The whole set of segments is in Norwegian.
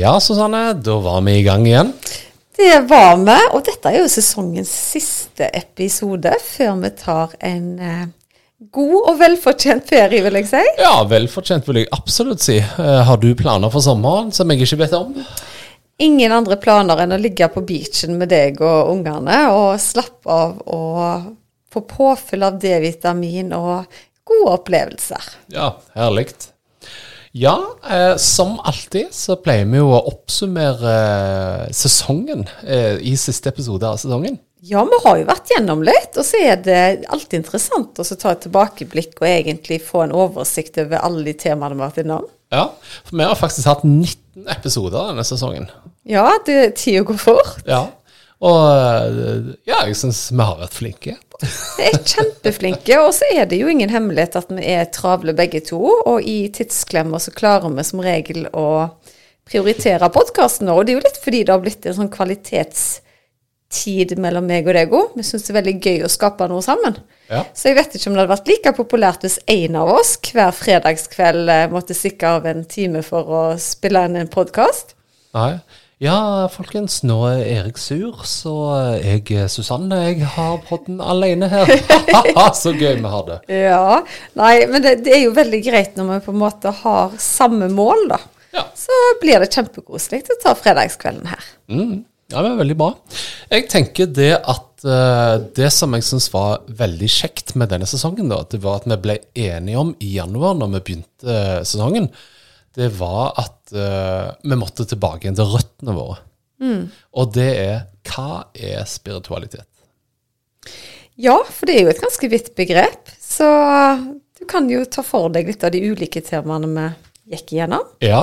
Ja, Susanne, da var vi i gang igjen. Det var vi, og dette er jo sesongens siste episode før vi tar en eh, god og velfortjent ferie, vil jeg si. Ja, velfortjent vil jeg absolutt si. Eh, har du planer for sommeren som jeg ikke vet om? Ingen andre planer enn å ligge på beachen med deg og ungene og slappe av og få påfyll av D-vitamin og gode opplevelser. Ja, herlig. Ja, eh, som alltid så pleier vi jo å oppsummere eh, sesongen eh, i siste episode av sesongen. Ja, vi har jo vært gjennom litt, og så er det alltid interessant å ta et tilbakeblikk og egentlig få en oversikt over alle de temaene vi har vært innom. Ja, for vi har faktisk hatt 19 episoder denne sesongen. Ja, det, tida går fort. Ja, og eh, ja, jeg syns vi har vært flinke. Er kjempeflinke, og så er det jo ingen hemmelighet at vi er travle begge to. Og i tidsklemmer så klarer vi som regel å prioritere podkasten. Og det er jo litt fordi det har blitt en sånn kvalitetstid mellom meg og deg òg. Vi syns det er veldig gøy å skape noe sammen. Ja. Så jeg vet ikke om det hadde vært like populært hvis en av oss hver fredagskveld eh, måtte stikke av en time for å spille inn en podkast. Nei. Ja, folkens, nå er Erik sur, så jeg, Susanne, jeg har podden alene her. så gøy vi har det. Ja. Nei, men det, det, er jo veldig greit når vi på en måte har samme mål, da. Ja. Så blir det kjempekoselig å ta fredagskvelden her. Mm. Ja, men veldig bra. Jeg tenker det at uh, det som jeg syns var veldig kjekt med denne sesongen, da, det var at vi ble enige om i januar, når vi begynte uh, sesongen, det var at uh, vi måtte tilbake igjen til røttene våre. Mm. Og det er hva er spiritualitet? Ja, for det er jo et ganske vidt begrep. Så du kan jo ta for deg litt av de ulike temaene vi gikk igjennom. Ja,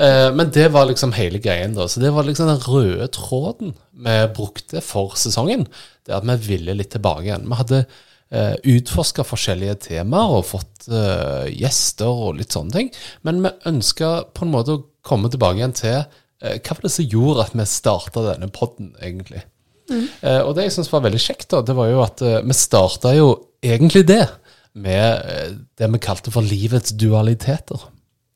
uh, men det var liksom hele greien, da. Så det var liksom den røde tråden vi brukte for sesongen. Det at vi ville litt tilbake igjen. Vi hadde uh, utforska forskjellige temaer og fått uh, gjester og litt sånne ting. Men vi ønska på en måte å komme tilbake igjen til uh, hva var det som gjorde at vi starta denne podden, egentlig. Mm. Uh, og det jeg syns var veldig kjekt, da, det var jo at vi starta jo egentlig det med det vi kalte for livets dualiteter.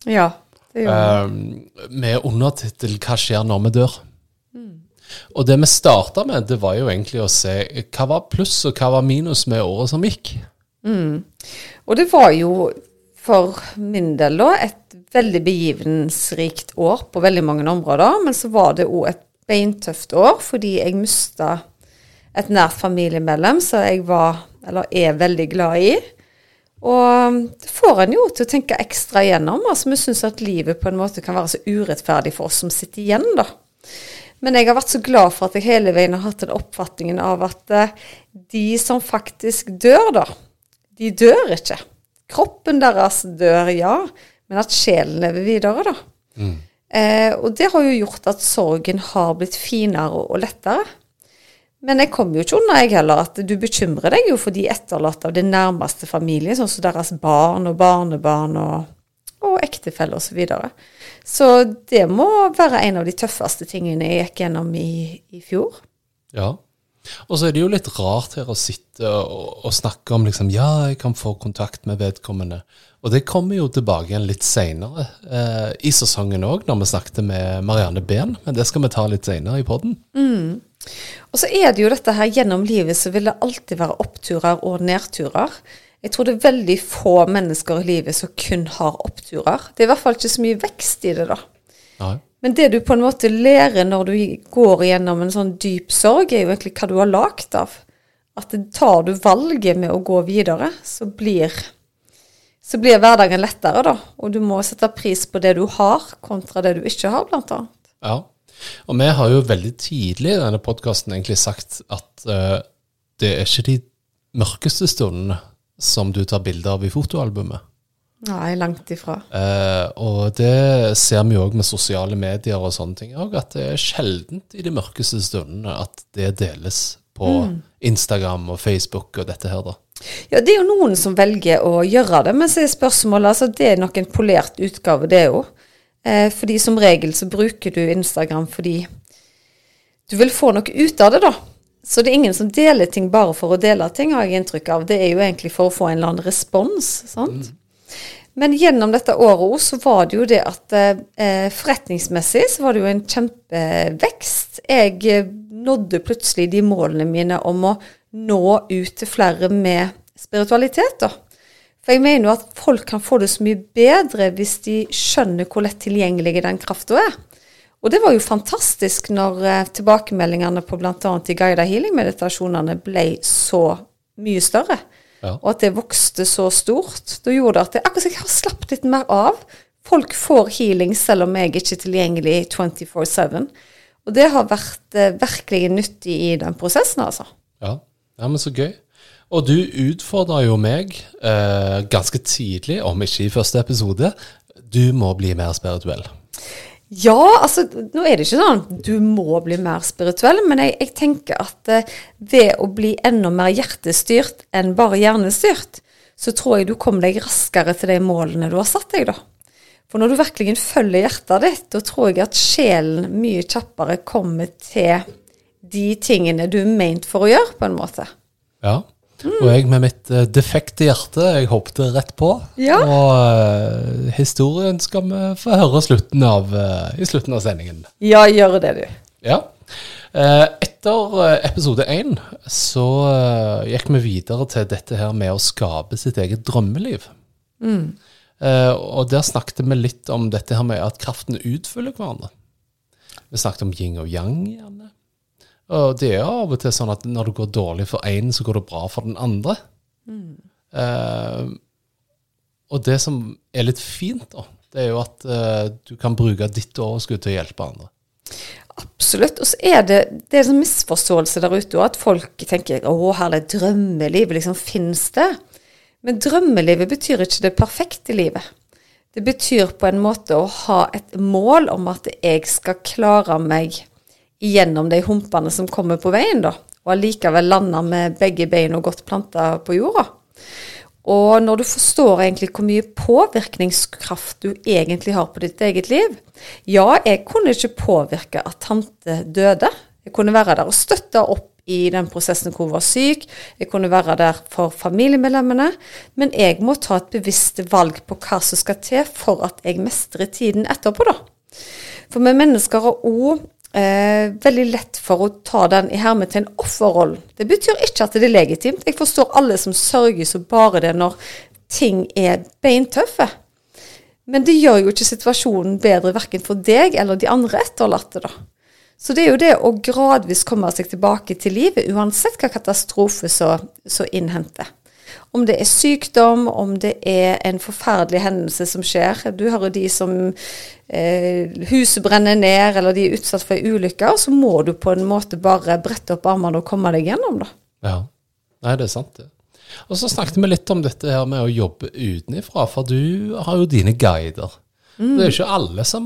Ja, det gjorde vi. med undertittel 'Hva skjer når vi dør'? Og det vi starta med, det var jo egentlig å se hva var pluss og hva var minus med året som gikk. Mm. Og det var jo for min del da et veldig begivenhetsrikt år på veldig mange områder. Men så var det òg et beintøft år fordi jeg mista et nært familiemedlem som jeg var, eller er, veldig glad i. Og det får en jo til å tenke ekstra igjennom. Altså, vi syns at livet på en måte kan være så urettferdig for oss som sitter igjen, da. Men jeg har vært så glad for at jeg hele veien har hatt den oppfatningen av at uh, de som faktisk dør, da, de dør ikke. Kroppen deres dør, ja, men at sjelen lever videre, da. Mm. Eh, og det har jo gjort at sorgen har blitt finere og, og lettere. Men jeg kommer jo ikke unna, jeg heller, at du bekymrer deg jo for de etterlatte av din nærmeste familie, sånn som deres barn og barnebarn og, og ektefelle osv. Så, videre. Så det må være en av de tøffeste tingene jeg gikk gjennom i, i fjor. Ja. Og så er det jo litt rart her å sitte og, og snakke om liksom Ja, jeg kan få kontakt med vedkommende. Og det kommer jo tilbake igjen litt seinere eh, i sesongen òg, når vi snakket med Marianne Behn. Men det skal vi ta litt seinere i poden. Mm. Og så er det jo dette her gjennom livet så vil det alltid være oppturer og nedturer. Jeg tror det er veldig få mennesker i livet som kun har oppturer. Det er i hvert fall ikke så mye vekst i det, da. Nei. Men det du på en måte lærer når du går gjennom en sånn dyp sorg, er jo egentlig hva du har lagd av. At tar du valget med å gå videre, så blir, så blir hverdagen lettere, da. Og du må sette pris på det du har, kontra det du ikke har, blant annet. Ja. Og vi har jo veldig tidlig i denne podkasten egentlig sagt at uh, det er ikke de mørkeste stundene som du tar bilde av i fotoalbumet. Nei, langt ifra. Eh, og det ser vi òg med sosiale medier og sånne ting òg, at det er sjeldent i de mørkeste stundene at det deles på Instagram og Facebook og dette her, da. Ja, det er jo noen som velger å gjøre det, men så er spørsmålet altså, Det er nok en polert utgave, det òg. Eh, fordi som regel så bruker du Instagram fordi du vil få noe ut av det, da. Så det er ingen som deler ting bare for å dele ting, har jeg inntrykk av. Det er jo egentlig for å få en eller annen respons. sant? Men gjennom dette året også, så var det jo det at eh, forretningsmessig så var det jo en kjempevekst. Jeg eh, nådde plutselig de målene mine om å nå ut til flere med spiritualitet, da. For jeg mener jo at folk kan få det så mye bedre hvis de skjønner hvor lett tilgjengelig den krafta er. Og det var jo fantastisk når eh, tilbakemeldingene på bl.a. de guida healing-meditasjonene ble så mye større. Ja. Og at det vokste så stort. Da gjorde det at jeg akkurat som jeg har slappet litt mer av. Folk får healing selv om jeg ikke er tilgjengelig 24-7. Og det har vært eh, virkelig nyttig i den prosessen, altså. Ja. ja, men så gøy. Og du utfordra jo meg eh, ganske tidlig, om ikke i første episode. Du må bli mer spirituell. Ja, altså nå er det ikke sånn du må bli mer spirituell, men jeg, jeg tenker at eh, ved å bli enda mer hjertestyrt enn bare hjernestyrt, så tror jeg du kommer deg raskere til de målene du har satt deg, da. For når du virkelig følger hjertet ditt, da tror jeg at sjelen mye kjappere kommer til de tingene du er ment for å gjøre, på en måte. Ja. Og jeg med mitt uh, defekte hjerte, jeg hoppet rett på. Ja. Og uh, historien skal vi få høre slutten av, uh, i slutten av sendingen. Ja, gjør det, du. Ja. Etter episode én så gikk vi videre til dette her med å skape sitt eget drømmeliv. Eh, og der snakket vi litt om dette her med at kraften utfyller hverandre. Vi snakket om yin og yang gjerne. Og det er av og til sånn at når det går dårlig for én, så går det bra for den andre. Eh, og det som er litt fint, da, det er jo at eh, du kan bruke ditt overskudd til å hjelpe andre. Absolutt. Og så er det, det er en sånn misforståelse der ute òg, at folk tenker å, herlig drømmelivet, liksom finnes det? Men drømmelivet betyr ikke det perfekte livet. Det betyr på en måte å ha et mål om at jeg skal klare meg gjennom de humpene som kommer på veien, da. Og allikevel lande med begge beina godt planta på jorda. Og når du forstår egentlig hvor mye påvirkningskraft du egentlig har på ditt eget liv Ja, jeg kunne ikke påvirke at tante døde. Jeg kunne være der og støtte opp i den prosessen hvor hun var syk. Jeg kunne være der for familiemedlemmene. Men jeg må ta et bevisst valg på hva som skal til for at jeg mestrer tiden etterpå, da. For vi mennesker har òg eh, veldig lett for å ta den i hermetegn offerrollen. Det betyr ikke at det er legitimt. Jeg forstår alle som sørger så bare det når ting er beintøffe. Men det gjør jo ikke situasjonen bedre verken for deg eller de andre etterlatte, da. Så det er jo det å gradvis komme seg tilbake til livet, uansett hva katastrofe som innhenter. Om det er sykdom, om det er en forferdelig hendelse som skjer. Du hører de som eh, huset brenner ned, eller de er utsatt for ei ulykke, så må du på en måte bare brette opp armene og komme deg gjennom, da. Ja. Nei, det er sant, det. Og så snakket vi litt om dette her med å jobbe utenifra, for du har jo dine guider. Det er jo ikke alle som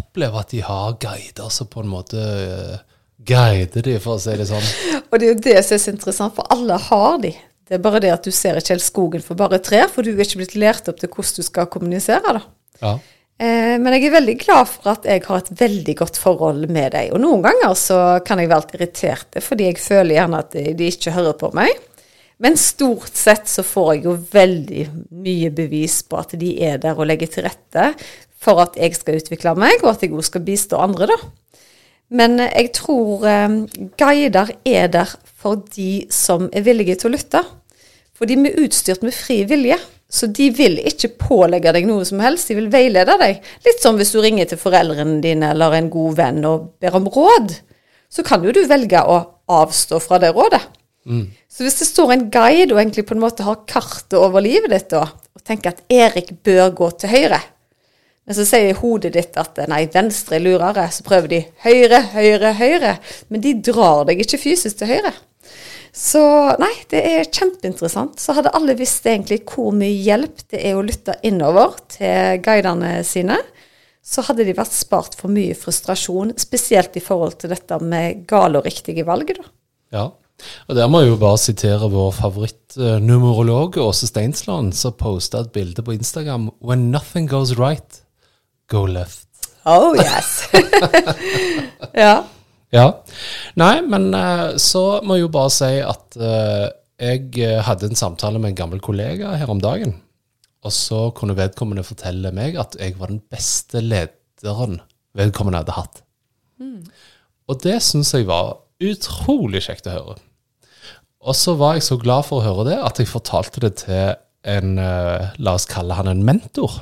opplever at de har guider som på en måte eh, guider de, for å si det sånn. Og det er jo det som er så interessant, for alle har de. Det er bare det at du ser ikke helt skogen for bare trær, for du er ikke blitt lært opp til hvordan du skal kommunisere, da. Ja. Eh, men jeg er veldig glad for at jeg har et veldig godt forhold med deg. Og noen ganger så kan jeg være litt irritert, fordi jeg føler gjerne at de ikke hører på meg. Men stort sett så får jeg jo veldig mye bevis på at de er der og legger til rette for at jeg skal utvikle meg, og at jeg også skal bistå andre, da. Men jeg tror eh, guider er der for de som er villige til å lytte. For de er utstyrt med fri vilje. Så de vil ikke pålegge deg noe som helst, de vil veilede deg. Litt som hvis du ringer til foreldrene dine eller en god venn og ber om råd. Så kan jo du velge å avstå fra det rådet. Så hvis det står en guide og egentlig på en måte har kartet over livet ditt da, og tenker at Erik bør gå til høyre, men så sier hodet ditt at nei, venstre er lurere, så prøver de høyre, høyre, høyre, men de drar deg ikke fysisk til høyre. Så nei, det er kjempeinteressant. Så hadde alle visst egentlig hvor mye hjelp det er å lytte innover til guidene sine, så hadde de vært spart for mye frustrasjon, spesielt i forhold til dette med gale og riktige valg. da. Ja. Og der må jeg jo bare sitere vår favorittnumerolog Åse Steinsland, som posta et bilde på Instagram When nothing goes right, go left. Oh yes. ja. Ja. Nei, men eh, så må jeg jo bare si at eh, jeg eh, hadde en samtale med en gammel kollega her om dagen. Og så kunne vedkommende fortelle meg at jeg var den beste lederen vedkommende hadde hatt. Og det syns jeg var utrolig kjekt å høre. Og så var jeg så glad for å høre det at jeg fortalte det til en La oss kalle han en mentor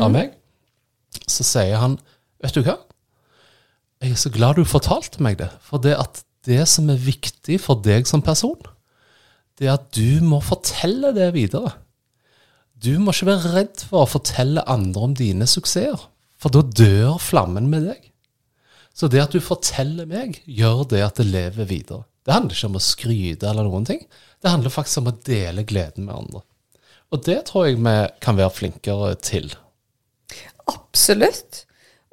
av meg. Så sier han Vet du hva? Jeg er så glad du fortalte meg det. For det at det som er viktig for deg som person, det er at du må fortelle det videre. Du må ikke være redd for å fortelle andre om dine suksesser, for da dør flammen med deg. Så det at du forteller meg, gjør det at det lever videre. Det handler ikke om å skryte eller noen ting. Det handler faktisk om å dele gleden med andre. Og det tror jeg vi kan være flinkere til. Absolutt.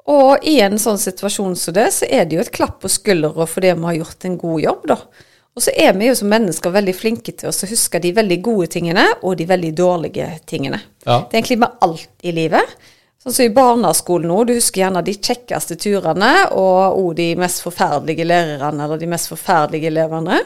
Og i en sånn situasjon som det, så er det jo et klapp på skuldra fordi vi har gjort en god jobb, da. Og så er vi jo som mennesker veldig flinke til å huske de veldig gode tingene og de veldig dårlige tingene. Ja. Det er egentlig med alt i livet. Sånn som i barneskolen nå, du husker gjerne de kjekkeste turene og òg de mest forferdelige lærerne eller de mest forferdelige elevene.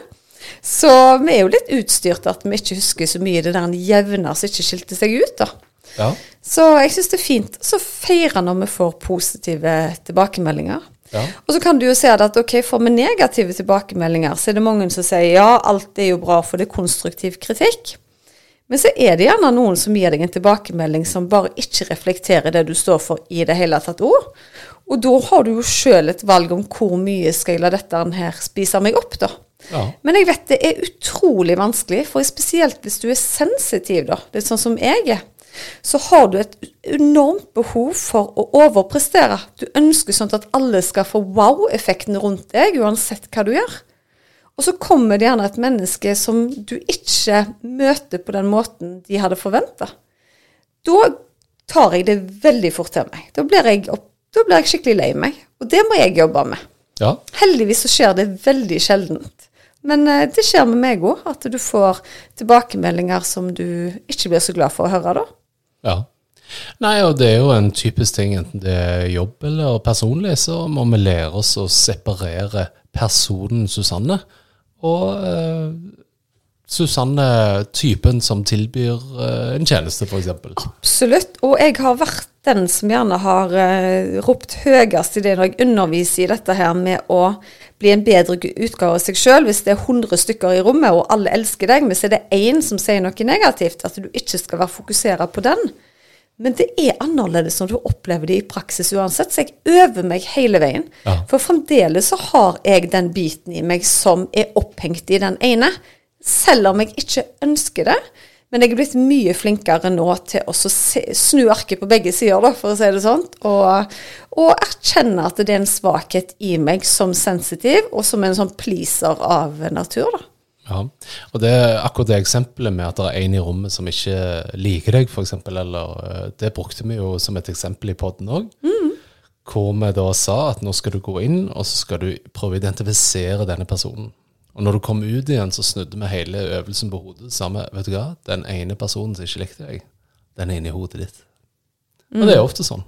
Så vi er jo litt utstyrt at vi ikke husker så mye det der jevne som ikke skilte seg ut, da. Ja. Så jeg syns det er fint Så feirer når vi får positive tilbakemeldinger. Ja. Og så kan du jo se at ok, får vi negative tilbakemeldinger, så er det mange som sier ja, alt er jo bra, for det er konstruktiv kritikk. Men så er det gjerne noen som gir deg en tilbakemelding som bare ikke reflekterer det du står for i det hele tatt ord. Og da har du jo sjøl et valg om hvor mye skal jeg la dette her spise meg opp, da. Ja. Men jeg vet det er utrolig vanskelig, for spesielt hvis du er sensitiv, da, litt sånn som jeg er, så har du et enormt behov for å overprestere. Du ønsker sånn at alle skal få wow-effekten rundt deg, uansett hva du gjør. Og så kommer det gjerne et menneske som du ikke møter på den måten de hadde forventa. Da tar jeg det veldig fort til meg. Da blir jeg, da blir jeg skikkelig lei meg. Og det må jeg jobbe med. Ja. Heldigvis så skjer det veldig sjeldent. Men eh, det skjer med meg òg, at du får tilbakemeldinger som du ikke blir så glad for å høre, da. Ja. Nei, og det er jo en typisk ting, enten det er jobb eller personlig, så må vi lære oss å separere personen Susanne og eh, Susanne, typen som tilbyr eh, en tjeneste, f.eks. Absolutt. Og jeg har vært den som gjerne har eh, ropt høyest i det når jeg underviser i dette her med å bli en bedre utgave av seg sjøl. Hvis det er 100 stykker i rommet, og alle elsker deg, men så er det én som sier noe negativt, at du ikke skal være fokusert på den. Men det er annerledes når du opplever det i praksis uansett, så jeg øver meg hele veien. Ja. For fremdeles så har jeg den biten i meg som er opphengt i den ene, selv om jeg ikke ønsker det. Men jeg er blitt mye flinkere nå til å snu arket på begge sider, da, for å si det sånn. Og, og erkjenne at det er en svakhet i meg som sensitiv, og som en sånn pleaser av natur, da. Ja, og det er akkurat det eksempelet med at det er en i rommet som ikke liker deg, f.eks., eller eh, Det brukte vi jo som et eksempel i poden òg. Hvor vi da sa at nå skal du gå inn, og så skal du prøve å identifisere denne personen. Og når du kom ut igjen, så snudde vi hele øvelsen på hodet. Samme, vet du hva, den ene personen som ikke likte deg, den er inni hodet ditt. Og det er ofte sånn.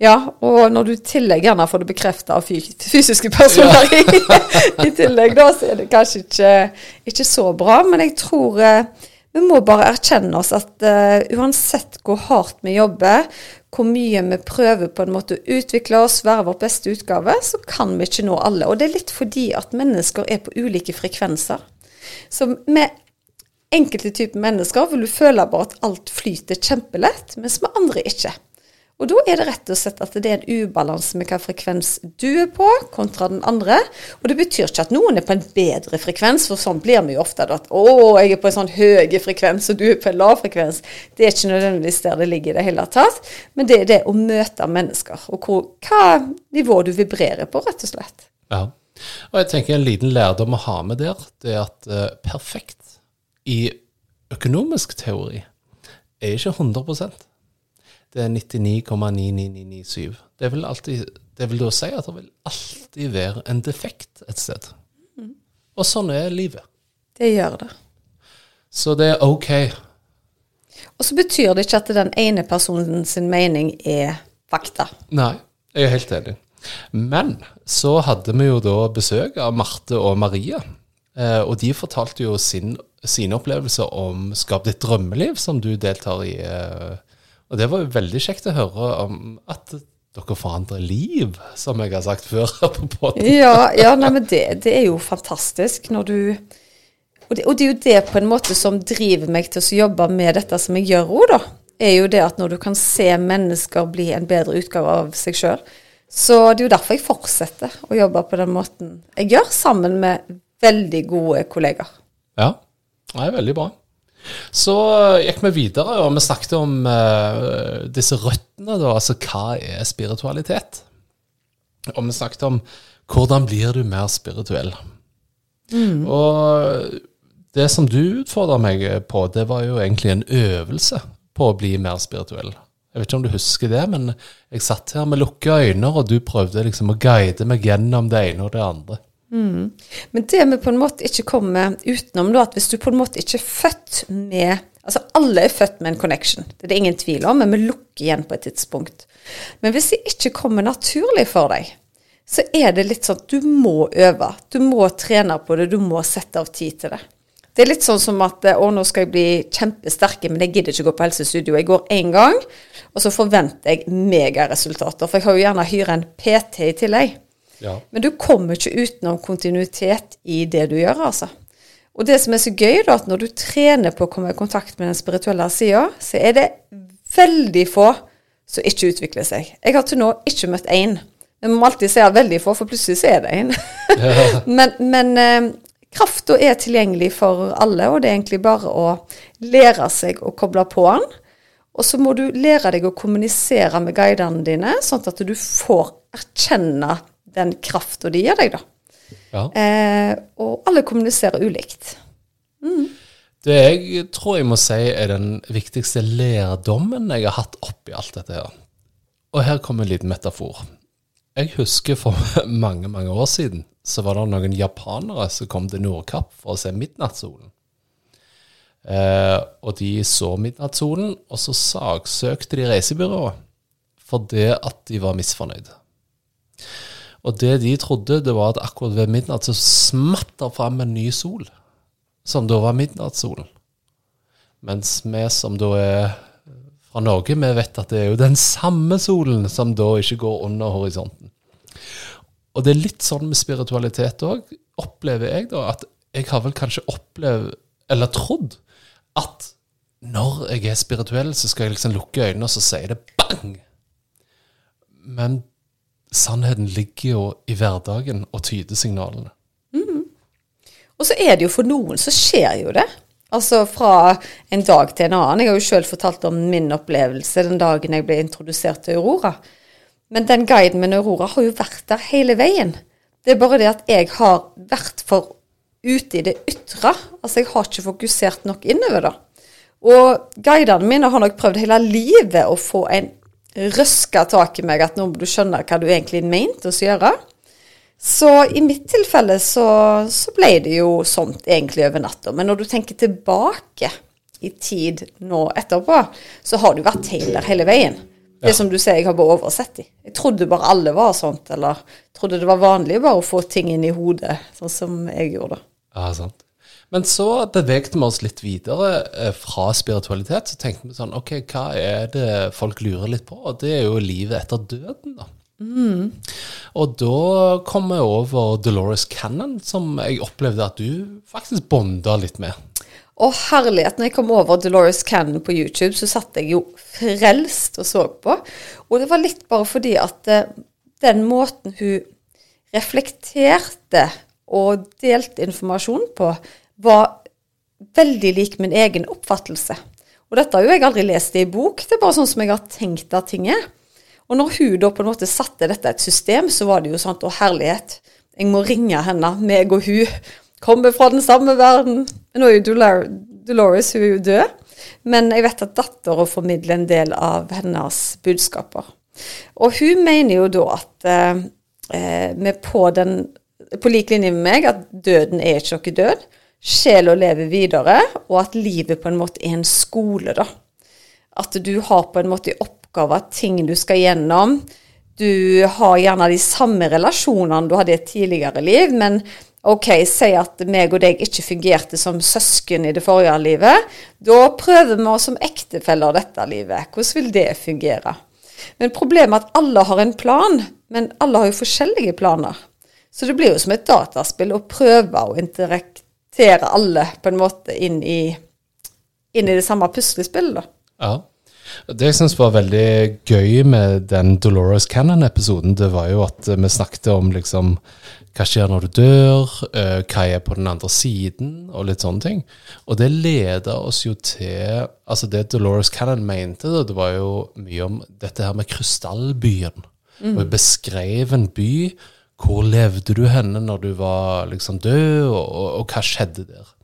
Ja, og når du i tillegg gjerne får det bekrefta av fysiske personer i, i tillegg, da, så er det kanskje ikke, ikke så bra. Men jeg tror eh, vi må bare erkjenne oss at uh, uansett hvor hardt vi jobber, hvor mye vi prøver på en måte å utvikle oss, være vår beste utgave, så kan vi ikke nå alle. Og det er litt fordi at mennesker er på ulike frekvenser. Så med enkelte typer mennesker vil du føle bare at alt flyter kjempelett, mens med andre ikke. Og da er det rett og slett at det er en ubalanse med hva frekvens du er på, kontra den andre. Og det betyr ikke at noen er på en bedre frekvens, for sånn blir vi jo ofte. At 'Å, jeg er på en sånn høy frekvens, og du er på en lav frekvens'. Det er ikke nødvendigvis der det ligger i det hele tatt. Men det er det å møte mennesker, og hvor, hva nivå du vibrerer på, rett og slett. Ja. Og jeg tenker en liten lærdom å ha med der, det er at uh, perfekt i økonomisk teori er ikke 100 Det er 99,99997. Det vil alltid Det vil da si at det vil alltid være en defekt et sted. Og sånn er livet. Det gjør det. Så det er ok. Og så betyr det ikke at den ene personen sin mening er fakta. Nei, jeg er helt enig. Men så hadde vi jo da besøk av Marte og Maria. Eh, og de fortalte jo sin, sine opplevelser om Skap ditt drømmeliv, som du deltar i. Eh, og det var jo veldig kjekt å høre om at dere forandrer liv, som jeg har sagt før. på podden. Ja, ja nei, men det, det er jo fantastisk når du og det, og det er jo det på en måte som driver meg til å jobbe med dette som jeg gjør òg, da. Er jo det at når du kan se mennesker bli en bedre utgave av seg sjøl. Så det er jo derfor jeg fortsetter å jobbe på den måten jeg gjør, sammen med veldig gode kollegaer. Ja, det er veldig bra. Så gikk vi videre, og vi snakket om uh, disse røttene, da. Altså hva er spiritualitet? Og vi snakket om hvordan blir du mer spirituell? Og det som du utfordra meg på, det var jo egentlig en øvelse på å bli mer spirituell. Jeg vet ikke om du husker det, men jeg satt her med lukka øyne, og du prøvde liksom å guide meg gjennom det ene og det andre. Men det vi på en måte ikke kommer utenom, da, at hvis du på en måte ikke er født med Altså alle er født med en connection, det er det ingen tvil om, men vi lukker igjen på et tidspunkt. Men hvis det ikke kommer naturlig for deg, så er det litt sånn at du må øve. Du må trene på det, du må sette av tid til det. Det er litt sånn som at å, nå skal jeg bli kjempesterke, men jeg gidder ikke gå på helsestudio. Jeg går én gang, og så forventer jeg megaresultater. For jeg har jo gjerne hyra en PT i tillegg. Ja. Men du kommer ikke utenom kontinuitet i det du gjør, altså. Og det som er så gøy, da, at når du trener på å komme i kontakt med den spirituelle sida, så er det veldig få som ikke utvikler seg. Jeg har til nå ikke møtt én. Men vi må alltid si veldig få, for plutselig så er det en. men men eh, krafta er tilgjengelig for alle, og det er egentlig bare å lære seg å koble på den. Og så må du lære deg å kommunisere med guidene dine, sånn at du får erkjenne den krafta de gir deg, da. Ja. Eh, og alle kommuniserer ulikt. Det jeg tror jeg må si er den viktigste lærdommen jeg har hatt oppi alt dette her. Og her kommer en liten metafor. Jeg husker for mange, mange år siden så var det noen japanere som kom til Nordkapp for å se midnattssolen. Eh, og de så midnattssolen, og så saksøkte de reisebyrået for det at de var misfornøyde. Og det de trodde, det var at akkurat ved midnatt så smatt det fram en ny sol, som da var midnattssolen. Mens vi som da er fra Norge, vi vet at det er jo den samme solen som da ikke går under horisonten. Og det er litt sånn med spiritualitet òg, opplever jeg da, at jeg har vel kanskje opplevd, eller trodd, at når jeg er spirituell, så skal jeg liksom lukke øynene, og så sier det bang! Men sannheten ligger jo i hverdagen og tydesignalene. Og så er det jo for noen så skjer jo det. Altså fra en dag til en annen. Jeg har jo sjøl fortalt om min opplevelse den dagen jeg ble introdusert til Aurora. Men den guiden min Aurora har jo vært der hele veien. Det er bare det at jeg har vært for ute i det ytre. Altså jeg har ikke fokusert nok innover da. Og guidene mine har nok prøvd hele livet å få en røska tak i meg at nå må du skjønne hva du egentlig mente å gjøre. Så i mitt tilfelle så, så ble det jo sånt egentlig over natta. Men når du tenker tilbake i tid nå etterpå, så har du vært Taylor hele veien. Det som du sier, jeg har bare oversett de. Jeg trodde bare alle var sånt, eller trodde det var vanlig bare å få ting inn i hodet, sånn som jeg gjorde. Ja, sant. Men så beveget vi oss litt videre eh, fra spiritualitet. Så tenkte vi sånn, ok, hva er det folk lurer litt på? Og det er jo livet etter døden, da. Og da kom jeg over Dolores Cannon, som jeg opplevde at du faktisk bonda litt med. Å herlighet, når jeg kom over Dolores Cannon på YouTube, så satt jeg jo frelst og så på. Og det var litt bare fordi at eh, den måten hun reflekterte og delte informasjon på, var veldig lik min egen oppfattelse. Og dette har jo jeg aldri lest i bok, det er bare sånn som jeg har tenkt at ting er. Og når hun da på en måte satte dette et system, så var det jo sånn å herlighet. Jeg må ringe henne. Meg og hun kommer fra den samme verden. Nå er jo Dolor Dolores hun er jo død, men jeg vet at dattera formidler en del av hennes budskaper. Og hun mener jo da at eh, vi på den på lik linje med meg at døden er ikke noe død. Sjela lever videre, og at livet på en måte er en skole, da. At du har på en måte i oppgave ting du skal gjennom. Du har gjerne de samme relasjonene du hadde i et tidligere liv, men OK, si at meg og deg ikke fungerte som søsken i det forrige livet. Da prøver vi oss som ektefeller dette livet. Hvordan vil det fungere? Men problemet er at alle har en plan, men alle har jo forskjellige planer. Så det blir jo som et dataspill å prøve å interaktere alle på en måte inn i, inn i det samme puslespillet. Ja. Det jeg syns var veldig gøy med den Dolores Cannon-episoden, det var jo at vi snakket om liksom hva skjer når du dør, uh, hva er på den andre siden, og litt sånne ting. Og det leda oss jo til Altså, det Dolores Cannon mente, det var jo mye om dette her med krystallbyen. Mm. Og beskrev en by. Hvor levde du henne når du var liksom død, og, og, og hva skjedde der?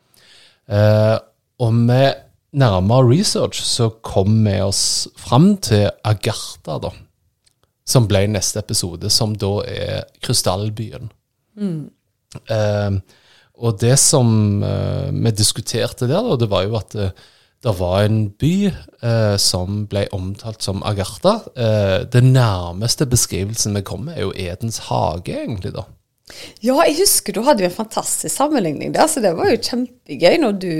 Eh, og med nærmere research så kom vi oss fram til Agartha, da. Som ble neste episode, som da er krystallbyen. Mm. Eh, og det som eh, vi diskuterte der, da, det var jo at uh, det var en by som ble omtalt som Agartha. den nærmeste beskrivelsen vi kom med, er jo Edens hage, egentlig, da. Ja, jeg husker du hadde jo en fantastisk sammenligning der, så det var jo kjempegøy når du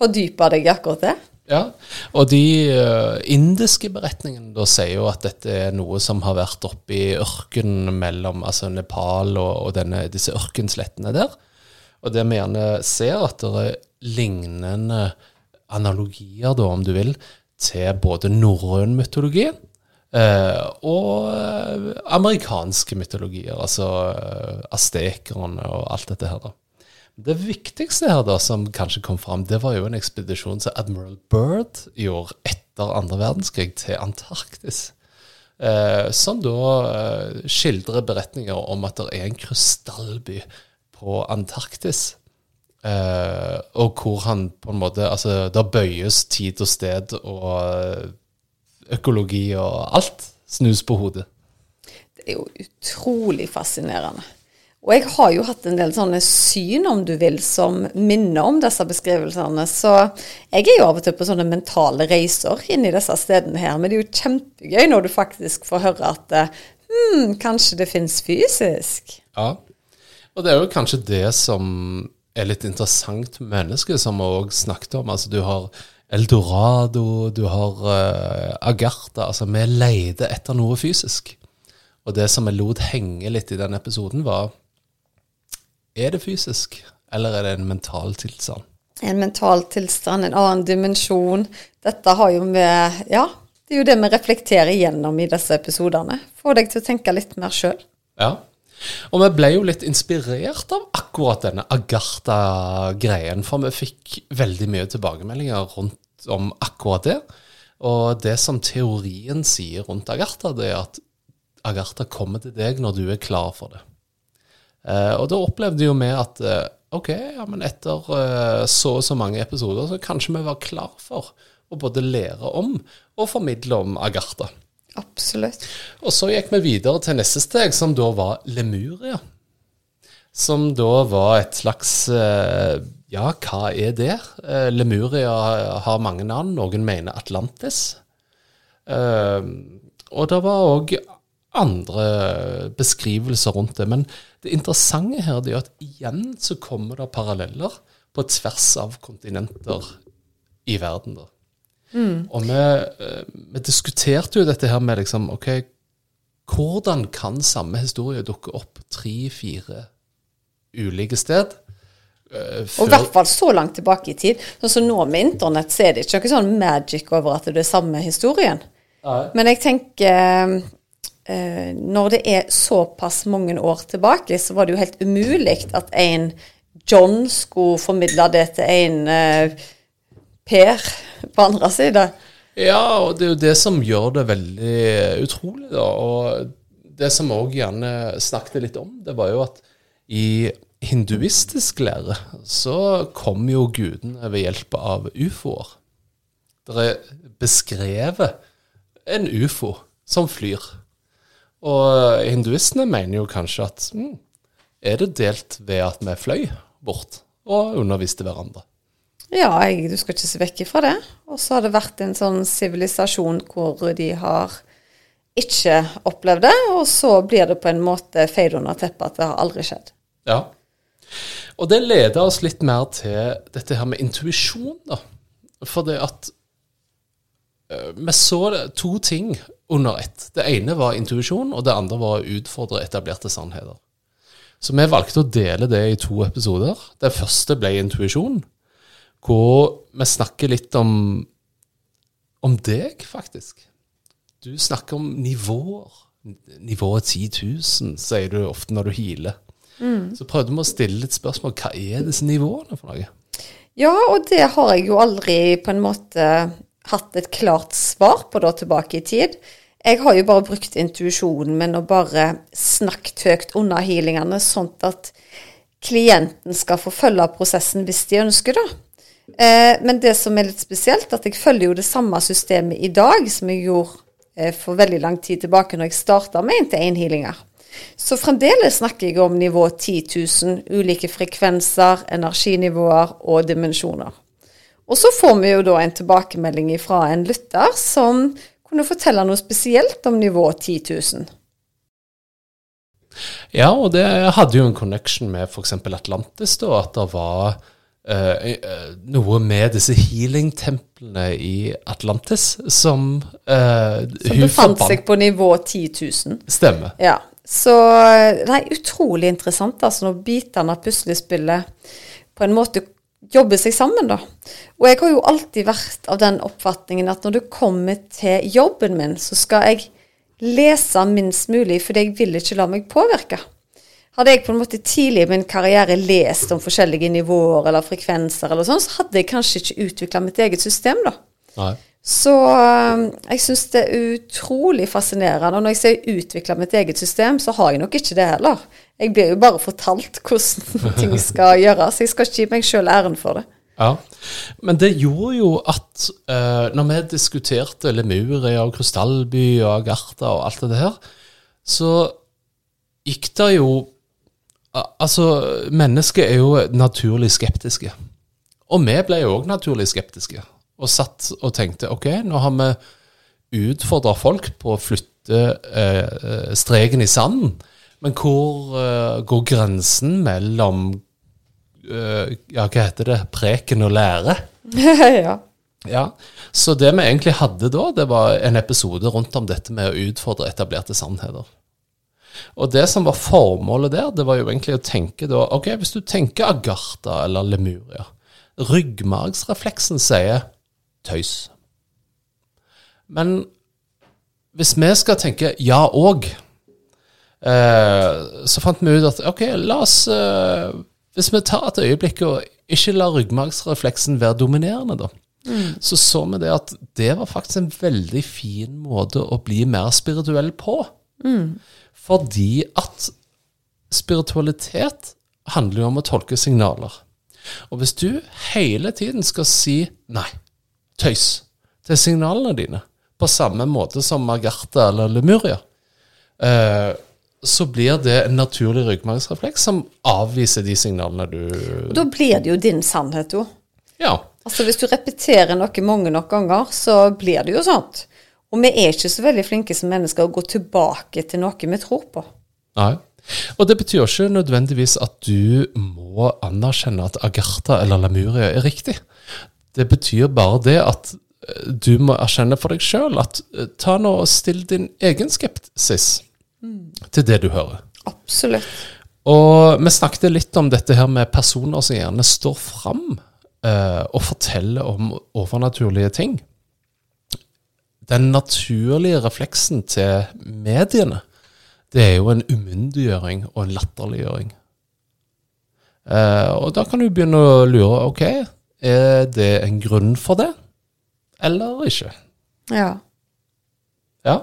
fordypa deg i akkurat det. Ja, og de uh, indiske beretningene da sier jo at dette er noe som har vært oppe i ørkenen mellom altså Nepal og, og denne, disse ørkenslettene der. Og det vi gjerne ser, at det er lignende analogier, da, om du vil, til både norrøn mytologi eh, og uh, amerikanske mytologier, altså aztekerne og alt dette her. da. Det viktigste her da, som kanskje kom fram, det var jo en ekspedisjon som Admiral Byrd gjorde etter andre verdenskrig til Antarktis. Eh, som da eh, skildrer beretninger om at det er en krystallby på Antarktis. Eh, og hvor han på en måte Altså, der bøyes tid og sted og eh, økologi og alt snus på hodet. Det er jo utrolig fascinerende. Og jeg har jo hatt en del sånne syn, om du vil, som minner om disse beskrivelsene. Så jeg er jo av og til på sånne mentale reiser inn i disse stedene her. Men det er jo kjempegøy når du faktisk får høre at hm, kanskje det fins fysisk. Ja, og det er jo kanskje det som er litt interessant menneske, som vi òg snakket om. Altså du har Eldorado, du har uh, Agartha. Altså vi leide etter noe fysisk. Og det som jeg lot henge litt i den episoden, var er det fysisk, eller er det en mental tilstand? En mental tilstand, en annen dimensjon. Dette har jo med Ja, det er jo det vi reflekterer gjennom i disse episodene. Få deg til å tenke litt mer sjøl. Ja. Og vi ble jo litt inspirert av akkurat denne Agartha-greien, for vi fikk veldig mye tilbakemeldinger rundt om akkurat det. Og det som teorien sier rundt Agartha, det er at Agartha kommer til deg når du er klar for det. Uh, og da opplevde jo vi at uh, ok, ja, men etter uh, så og så mange episoder, så kanskje vi var klar for å både lære om og formidle om Agartha. Absolutt. Og så gikk vi videre til neste steg, som da var Lemuria. Som da var et slags Ja, hva er det? Lemuria har mange navn. Noen mener Atlantis. og det var òg andre beskrivelser rundt det. Men det interessante her er at igjen så kommer det paralleller på tvers av kontinenter i verden. da. Mm. Og vi, eh, vi, diskuterte jo dette her med liksom OK, hvordan kan samme historie dukke opp tre-fire ulike sted? Uh, og i hvert fall så langt tilbake i tid. Sånn som nå med internett, så er det ikke noe sånn magic over at det er samme historien. Nei. Men jeg tenker uh, når det er såpass mange år tilbake, så var det jo helt umulig at en John skulle formidle det til en eh, Per på andre side. Ja, og det er jo det som gjør det veldig utrolig, da. Og det som vi òg gjerne snakket litt om, det var jo at i hinduistisk lære så kom jo gudene ved hjelp av ufoer. Det er beskrevet en ufo som flyr. Og hinduistene mener jo kanskje at mm, er det delt ved at vi fløy bort og underviste hverandre? Ja, jeg, du skal ikke se vekk ifra det. Og så har det vært en sånn sivilisasjon hvor de har ikke opplevd det, og så blir det på en måte feid under teppet at det har aldri skjedd. Ja. Og det leder oss litt mer til dette her med intuisjon, da. For det at uh, Vi så to ting under ett. Det ene var intuisjon, og det andre var å utfordre etablerte sannheter. Så vi valgte å dele det i to episoder. Den første ble intuisjon, hvor vi snakker litt om, om deg, faktisk. Du snakker om nivåer. Nivået 10 000, sier du ofte når du healer. Mm. Så prøvde vi å stille litt spørsmål. Hva er disse nivåene for noe? Ja, og det har jeg jo aldri på en måte hatt et klart svar på da tilbake i tid. Jeg har jo bare brukt intuisjonen min og bare snakket høyt under healingene, sånn at klienten skal få følge prosessen hvis de ønsker det. Eh, men det som er litt spesielt, at jeg følger jo det samme systemet i dag som jeg gjorde eh, for veldig lang tid tilbake når jeg starta med 1-til-1-healinger. Så fremdeles snakker jeg om nivå 10 000, ulike frekvenser, energinivåer og dimensjoner. Og så får vi jo da en tilbakemelding fra en lytter som kunne fortelle noe spesielt om nivå 10 000? Ja, og det hadde jo en connection med f.eks. Atlantis, da, at det var noe med disse healing-templene i Atlantis som uh, Som befant seg på nivå 10 000. Stemmer. Ja. Så det er utrolig interessant altså, når bitene av puslespillet på en måte jobber seg sammen, da. Og jeg har jo alltid vært av den oppfatningen at når det kommer til jobben min, så skal jeg lese minst mulig, fordi jeg vil ikke la meg påvirke. Hadde jeg på en måte tidlig i min karriere lest om forskjellige nivåer eller frekvenser, eller sånn, så hadde jeg kanskje ikke utvikla mitt eget system, da. Nei. Så um, jeg syns det er utrolig fascinerende. Og når jeg sier utvikla mitt eget system, så har jeg nok ikke det heller. Jeg blir jo bare fortalt hvordan ting skal gjøres. Jeg skal ikke gi meg sjøl æren for det. Ja, Men det gjorde jo at uh, når vi diskuterte Lemuria og Krystallby og Agartha og alt det her, så gikk det jo Altså, mennesket er jo naturlig skeptiske. Og vi ble jo òg naturlig skeptiske og satt og tenkte ok, nå har vi utfordra folk på å flytte eh, streken i sanden. Men hvor eh, går grensen mellom eh, Ja, hva heter det? Preken og lære? ja. ja. Så det vi egentlig hadde da, det var en episode rundt om dette med å utfordre etablerte sannheter. Og det som var formålet der, det var jo egentlig å tenke da Ok, hvis du tenker Agartha eller Lemuria Ryggmargsrefleksen sier tøys. Men hvis vi skal tenke ja òg, eh, så fant vi ut at ok, la oss eh, Hvis vi tar et øyeblikk og ikke lar ryggmargsrefleksen være dominerende, da, mm. så så vi det at det var faktisk en veldig fin måte å bli mer spirituell på. Mm. Fordi at spiritualitet handler jo om å tolke signaler. Og hvis du hele tiden skal si nei, tøys til signalene dine, på samme måte som Margarta eller Lemuria, eh, så blir det en naturlig ryggmargsrefleks som avviser de signalene du Og Da blir det jo din sannhet, jo. Ja. Altså Hvis du repeterer noe mange nok ganger, så blir det jo sånt. Og vi er ikke så veldig flinke som mennesker å gå tilbake til noe vi tror på. Nei. Og det betyr ikke nødvendigvis at du må anerkjenne at Agartha eller Lemuria er riktig. Det betyr bare det at eh, du må erkjenne for deg sjøl at eh, ta nå og still din egen skepsis mm. til det du hører. Absolutt. Og vi snakket litt om dette her med personer som gjerne står fram eh, og forteller om overnaturlige ting. Den naturlige refleksen til mediene, det er jo en umyndiggjøring og en latterliggjøring. Eh, og da kan du begynne å lure. ok, er det en grunn for det, eller ikke? Ja. Ja.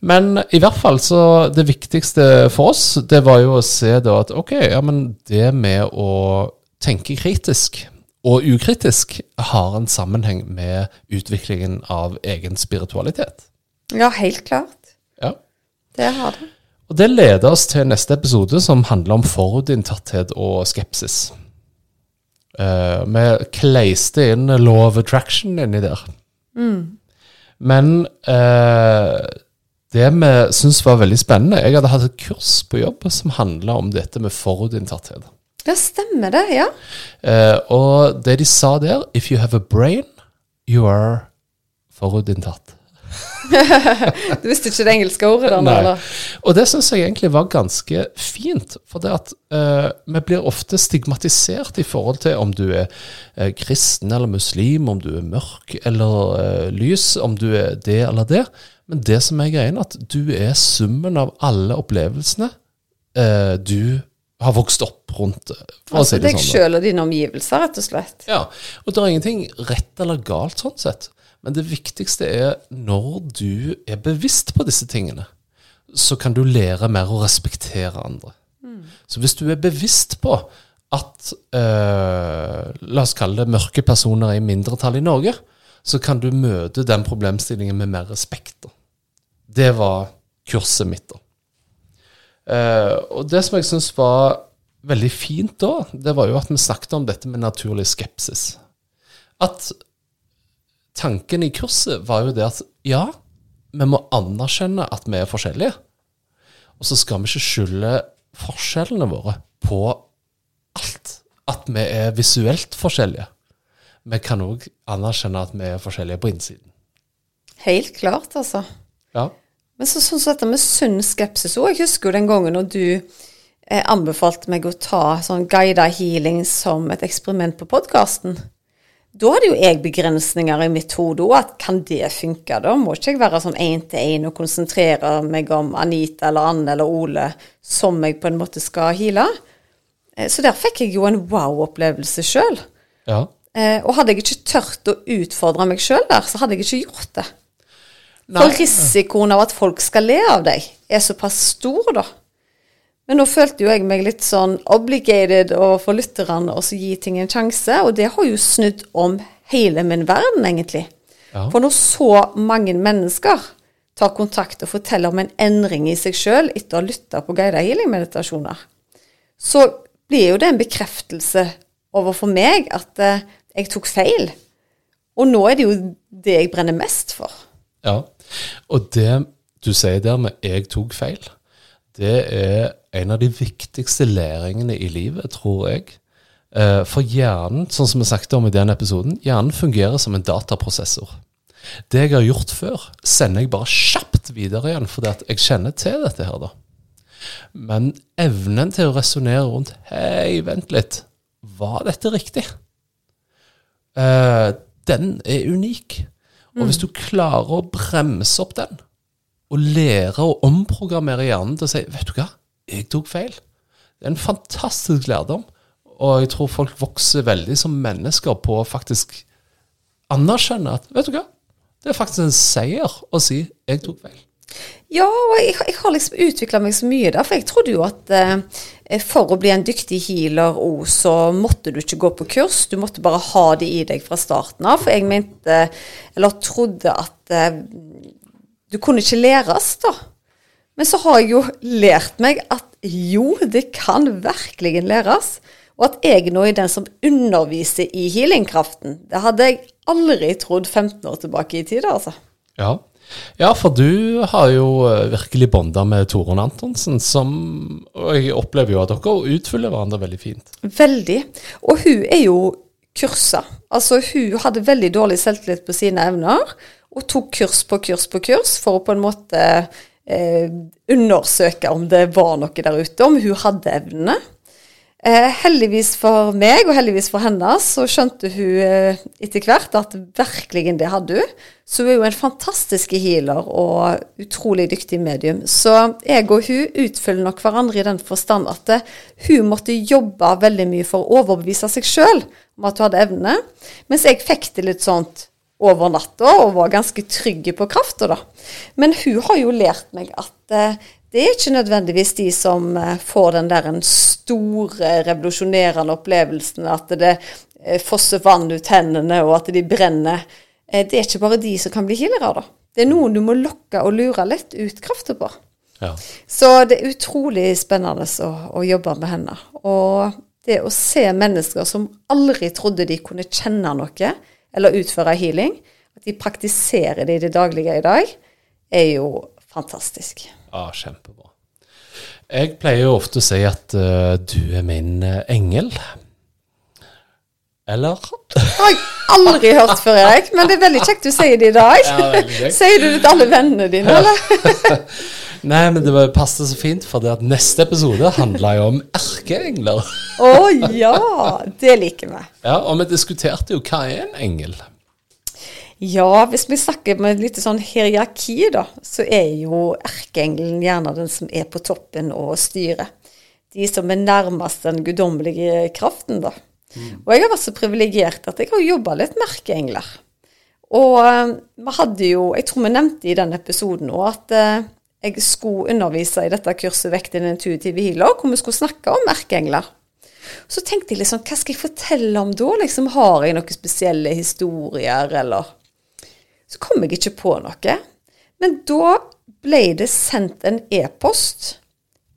Men i hvert fall så det viktigste for oss, det var jo å se da at ok, ja, men det med å tenke kritisk og ukritisk har en sammenheng med utviklingen av egen spiritualitet. Ja, helt klart. Ja. Det har det. Og det leder oss til neste episode, som handler om forutinntatthet og skepsis. Eh, vi kleiste inn law of attraction inni der. Men uh, det vi syntes var veldig spennende Jeg hadde hatt et kurs på jobb som handla om dette med forutinntatthet. Ja, stemmer det. Ja. Eh, og det de sa der If you have a brain, you are forutinntatt. Du visste ikke det engelske ordet der Nei. eller? Og det syns jeg egentlig var ganske fint. For det at eh, vi blir ofte stigmatisert i forhold til om du er eh, kristen eller muslim, om du er mørk eller eh, lys, om du er det eller det. Men det som er greien, at du er summen av alle opplevelsene eh, du har vokst opp rundt. For å Altså si det deg sånn. sjøl og dine omgivelser, rett og slett. Ja, og det er ingenting rett eller galt sånn sett. Men det viktigste er når du er bevisst på disse tingene, så kan du lære mer å respektere andre. Så hvis du er bevisst på at eh, La oss kalle det mørke personer er i mindretall i Norge, så kan du møte den problemstillingen med mer respekt. Da. Det var kurset mitt. da. Eh, og det som jeg syns var veldig fint da, det var jo at vi snakket om dette med naturlig skepsis. At tanken i kurset var jo det at ja, vi må anerkjenne at vi er forskjellige. Og så skal vi ikke skylde forskjellene våre på alt. At vi er visuelt forskjellige. Vi kan òg anerkjenne at vi er forskjellige på innsiden. Helt klart, altså. Ja. Men så, sånn som dette med sunn skepsis òg. Jeg husker jo den gangen når du eh, anbefalte meg å ta sånn guida healing som et eksperiment på podkasten. Da hadde jo jeg begrensninger i mitt hode òg. At kan det funke? Da må ikke jeg være sånn én til én og konsentrere meg om Anita eller Anne eller Ole som jeg på en måte skal heale. Eh, Så der fikk jeg jo en wow-opplevelse sjøl. ja. Eh, og hadde jeg ikke tørt å utfordre meg sjøl der, så hadde jeg ikke gjort det. Nei. For risikoen av at folk skal le av deg, er såpass stor, da. Men nå følte jo jeg meg litt sånn obligated overfor lytterne og så gi ting en sjanse, og det har jo snudd om hele min verden, egentlig. Ja. For når så mange mennesker tar kontakt og forteller om en endring i seg sjøl etter å ha lytta på guida healing-meditasjoner, så blir jo det en bekreftelse overfor meg at eh, jeg tok feil. Og nå er det jo det jeg brenner mest for. Ja, og det du sier der med 'jeg tok feil', det er en av de viktigste læringene i livet, tror jeg. Eh, For hjernen, sånn som vi snakket om i den episoden, hjernen fungerer som en dataprosessor. Det jeg har gjort før, sender jeg bare kjapt videre igjen, fordi at jeg kjenner til dette her, da. Men evnen til å resonnere rundt Hei, vent litt. Var dette riktig? Eh, den er unik. Og hvis du klarer å bremse opp den, og lære å omprogrammere hjernen til å si Vet du hva, jeg tok feil. Det er en fantastisk lærdom. Og jeg tror folk vokser veldig som mennesker på å faktisk anerkjenne at Vet du hva, det er faktisk en seier å si 'jeg tok feil'. Ja, og jeg, jeg har liksom utvikla meg så mye der, for jeg trodde jo at eh, for å bli en dyktig healer òg, så måtte du ikke gå på kurs, du måtte bare ha det i deg fra starten av. For jeg mente, eller trodde at eh, du kunne ikke læres, da. Men så har jeg jo lært meg at jo, det kan virkelig læres. Og at jeg nå er den som underviser i healingkraften. Det hadde jeg aldri trodd 15 år tilbake i tid, altså. Ja. Ja, for du har jo eh, virkelig bonda med Torunn Antonsen, som Og jeg opplever jo at dere utfyller hverandre veldig fint. Veldig. Og hun er jo kursa. Altså hun hadde veldig dårlig selvtillit på sine evner, og tok kurs på kurs på kurs for å på en måte eh, undersøke om det var noe der ute, om hun hadde evnene. Eh, heldigvis for meg, og heldigvis for henne, så skjønte hun eh, etter hvert at virkelig det hadde hun. Så hun er jo en fantastisk healer og utrolig dyktig medium. Så jeg og hun utfyller nok hverandre i den forstand at eh, hun måtte jobbe veldig mye for å overbevise seg sjøl om at hun hadde evnene, mens jeg fikk det litt sånt over natta og var ganske trygge på krafta, da. Men hun har jo lært meg at det er ikke nødvendigvis de som eh, får den der en store, revolusjonerende opplevelsen at det eh, fosser vann ut hendene, og at de brenner. Eh, det er ikke bare de som kan bli healere, da. Det er noen du må lokke og lure litt ut krafta på. Ja. Så det er utrolig spennende å, å jobbe med henne. Og det å se mennesker som aldri trodde de kunne kjenne noe eller utføre healing, at de praktiserer det i det daglige i dag, er jo fantastisk. Ja, kjempebra. Jeg pleier jo ofte å si at uh, du er min eh, engel. Eller? Det har jeg aldri hørt før, Erik, men det er veldig kjekt du sier det i dag. Ja. Sier du det til alle vennene dine, eller? Nei, men det passet så fint, for det at neste episode handla jo om erkeengler. Å ja, det liker vi. Ja, og vi diskuterte jo hva er en engel? Ja, hvis vi snakker med litt sånn hierarki, da, så er jo erkeengelen gjerne den som er på toppen og styrer. De som er nærmest den guddommelige kraften, da. Og jeg har vært så privilegert at jeg har jobba litt med erkeengler. Og eh, vi hadde jo, jeg tror vi nevnte i den episoden òg, at eh, jeg skulle undervise i dette kurset Vekt din intuitive healer, hvor vi skulle snakke om erkeengler. Så tenkte jeg liksom, hva skal jeg fortelle om da? Liksom, har jeg noen spesielle historier, eller Så kom jeg ikke på noe. Men da ble det sendt en e-post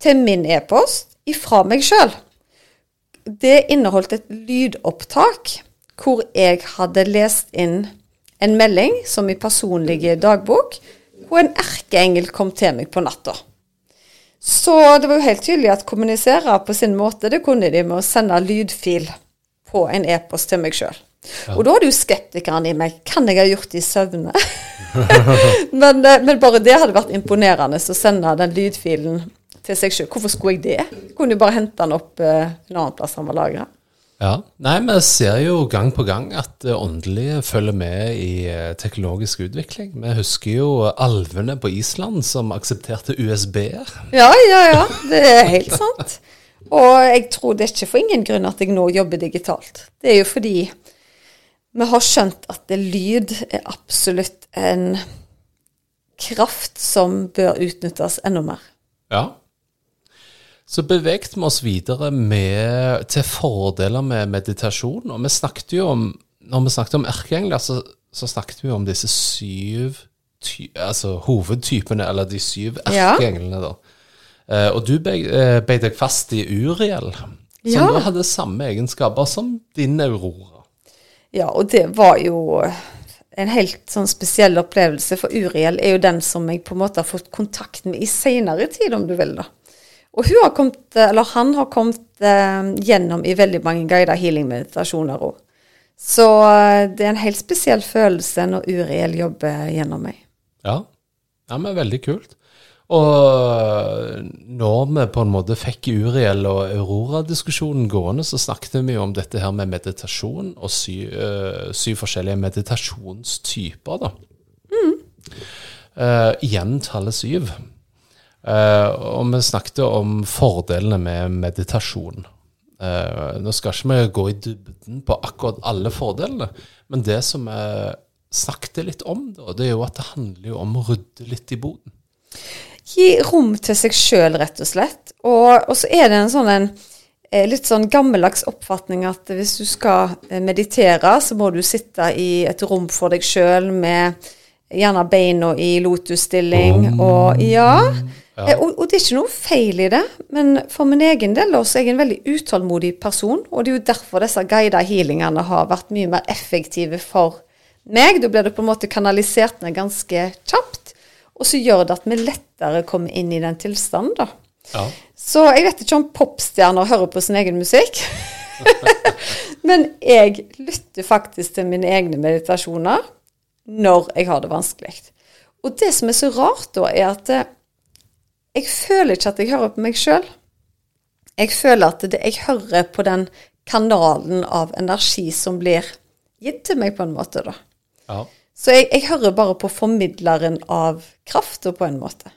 til min e-post ifra meg sjøl. Det inneholdt et lydopptak hvor jeg hadde lest inn en melding som i personlige dagbok, hvor en erkeengel kom til meg på natta. Så det var jo helt tydelig at kommunisere på sin måte, det kunne de med å sende lydfil på en e-post til meg sjøl. Og da hadde jo skeptikeren i meg Kan jeg ha gjort det i søvne? men, eh, men bare det hadde vært imponerende å sende den lydfilen til seg sjøl. Hvorfor skulle jeg det? Jeg kunne jo bare hente den opp eh, en annen plass han var lagra. Ja. Nei, vi ser jo gang på gang at det åndelige følger med i eh, teknologisk utvikling. Vi husker jo alvene på Island som aksepterte USB-er. Ja, ja, ja. Det er helt sant. Og jeg tror det er ikke for ingen grunn at jeg nå jobber digitalt. Det er jo fordi vi har skjønt at lyd er absolutt en kraft som bør utnyttes enda mer. Ja. Så bevegte vi oss videre med, til fordeler med meditasjon. Og vi snakket jo om Når vi snakket om erkeengler, så, så snakket vi om disse syv ty, altså hovedtypene, eller de syv Ja. da. Eh, og du be- eh, beit deg fast i Uriel, som Ja. da hadde samme egenskaper som din Aurora. Ja, og det var jo en helt sånn spesiell opplevelse, for Uriel er jo den som jeg på en måte har fått kontakt med i seinere tid, om du vil, da. Og hun har kommet, eller han har kommet eh, gjennom i veldig mange guida healing-meditasjoner òg. Så eh, det er en helt spesiell følelse når Uriel jobber gjennom meg. Ja, ja men veldig kult. Og når vi på en måte fikk Uriel og Aurora-diskusjonen gående, så snakket vi jo om dette her med meditasjon og sy, uh, syv forskjellige meditasjonstyper, da. Eh, igjen tallet syv. Uh, og vi snakket om fordelene med meditasjon. Eh, nå skal ikke vi gå i dybden på akkurat alle fordelene, men det som vi snakket litt om, da, det er jo at det handler jo om å rydde litt i boden. Gi rom til seg sjøl, rett og slett. Og, og så er det en sånn en eh, litt sånn gammeldags oppfatning at hvis du skal eh, meditere, så må du sitte i et rom for deg sjøl med gjerne beina i lotusstilling og Ja. Ja. Eh, Og, og det er ikke noe feil i det, men for min egen del også, jeg er jeg en veldig utålmodig person, og det er jo derfor disse guida healingene har vært mye mer effektive for meg. Da blir det på en måte kanalisert ned ganske kjapt, og så gjør det at vi lettere kommer inn i den tilstanden, da. Ja. Så jeg vet ikke om popstjerner hører på sin egen musikk. Men jeg lytter faktisk til mine egne meditasjoner når jeg har det vanskelig. Og det som er så rart da, er at eh, jeg føler ikke at jeg hører på meg sjøl. Jeg føler at det, jeg hører på den kanalen av energi som blir gitt til meg, på en måte, da. ja. Så jeg, jeg hører bare på formidleren av krafta, på en måte.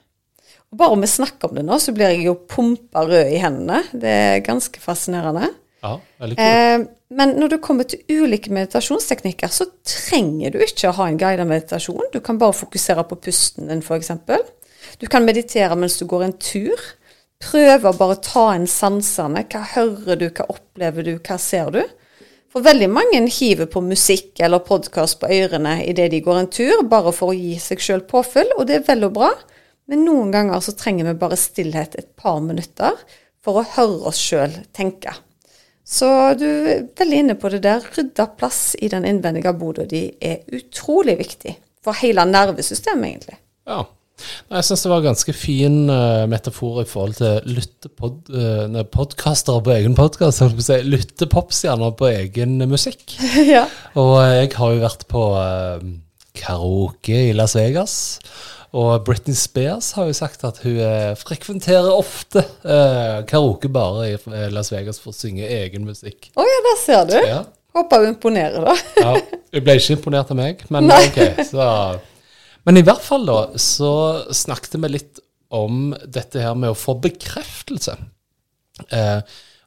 Og bare om vi snakker om det nå, så blir jeg jo pumpa rød i hendene. Det er ganske fascinerende. Ja, veldig kult. Eh, men når du kommer til ulike meditasjonsteknikker, så trenger du ikke å ha en guidet meditasjon. Du kan bare fokusere på pusten din, f.eks. Du kan meditere mens du går en tur. Prøve å bare ta inn sansene. Hva hører du, hva opplever du, hva ser du? For veldig mange hiver på musikk eller podkast på ørene idet de går en tur, bare for å gi seg sjøl påfyll, og det er vel og bra. Men noen ganger så trenger vi bare stillhet et par minutter for å høre oss sjøl tenke. Så du er veldig inne på det der. Rydda plass i den innvendige boda di er utrolig viktig for hele nervesystemet, egentlig. Ja. Jeg syns det var en ganske fin uh, metafor i forhold til lyttepod, uh, podkastere på egen podkast. Si, Lyttepopstjerner på egen musikk. ja. Og uh, jeg har jo vært på karaoke i Las Vegas. Og Britney Spears har jo sagt at hun frekventerer ofte uh, karaokebarer i Las Vegas for å synge egen musikk. Å ja, der ser du. Ja. Håper hun imponerer, da. ja, Hun ble ikke imponert av meg, men Nei. ok. Så. Men i hvert fall da, så snakket vi litt om dette her med å få bekreftelse. Eh,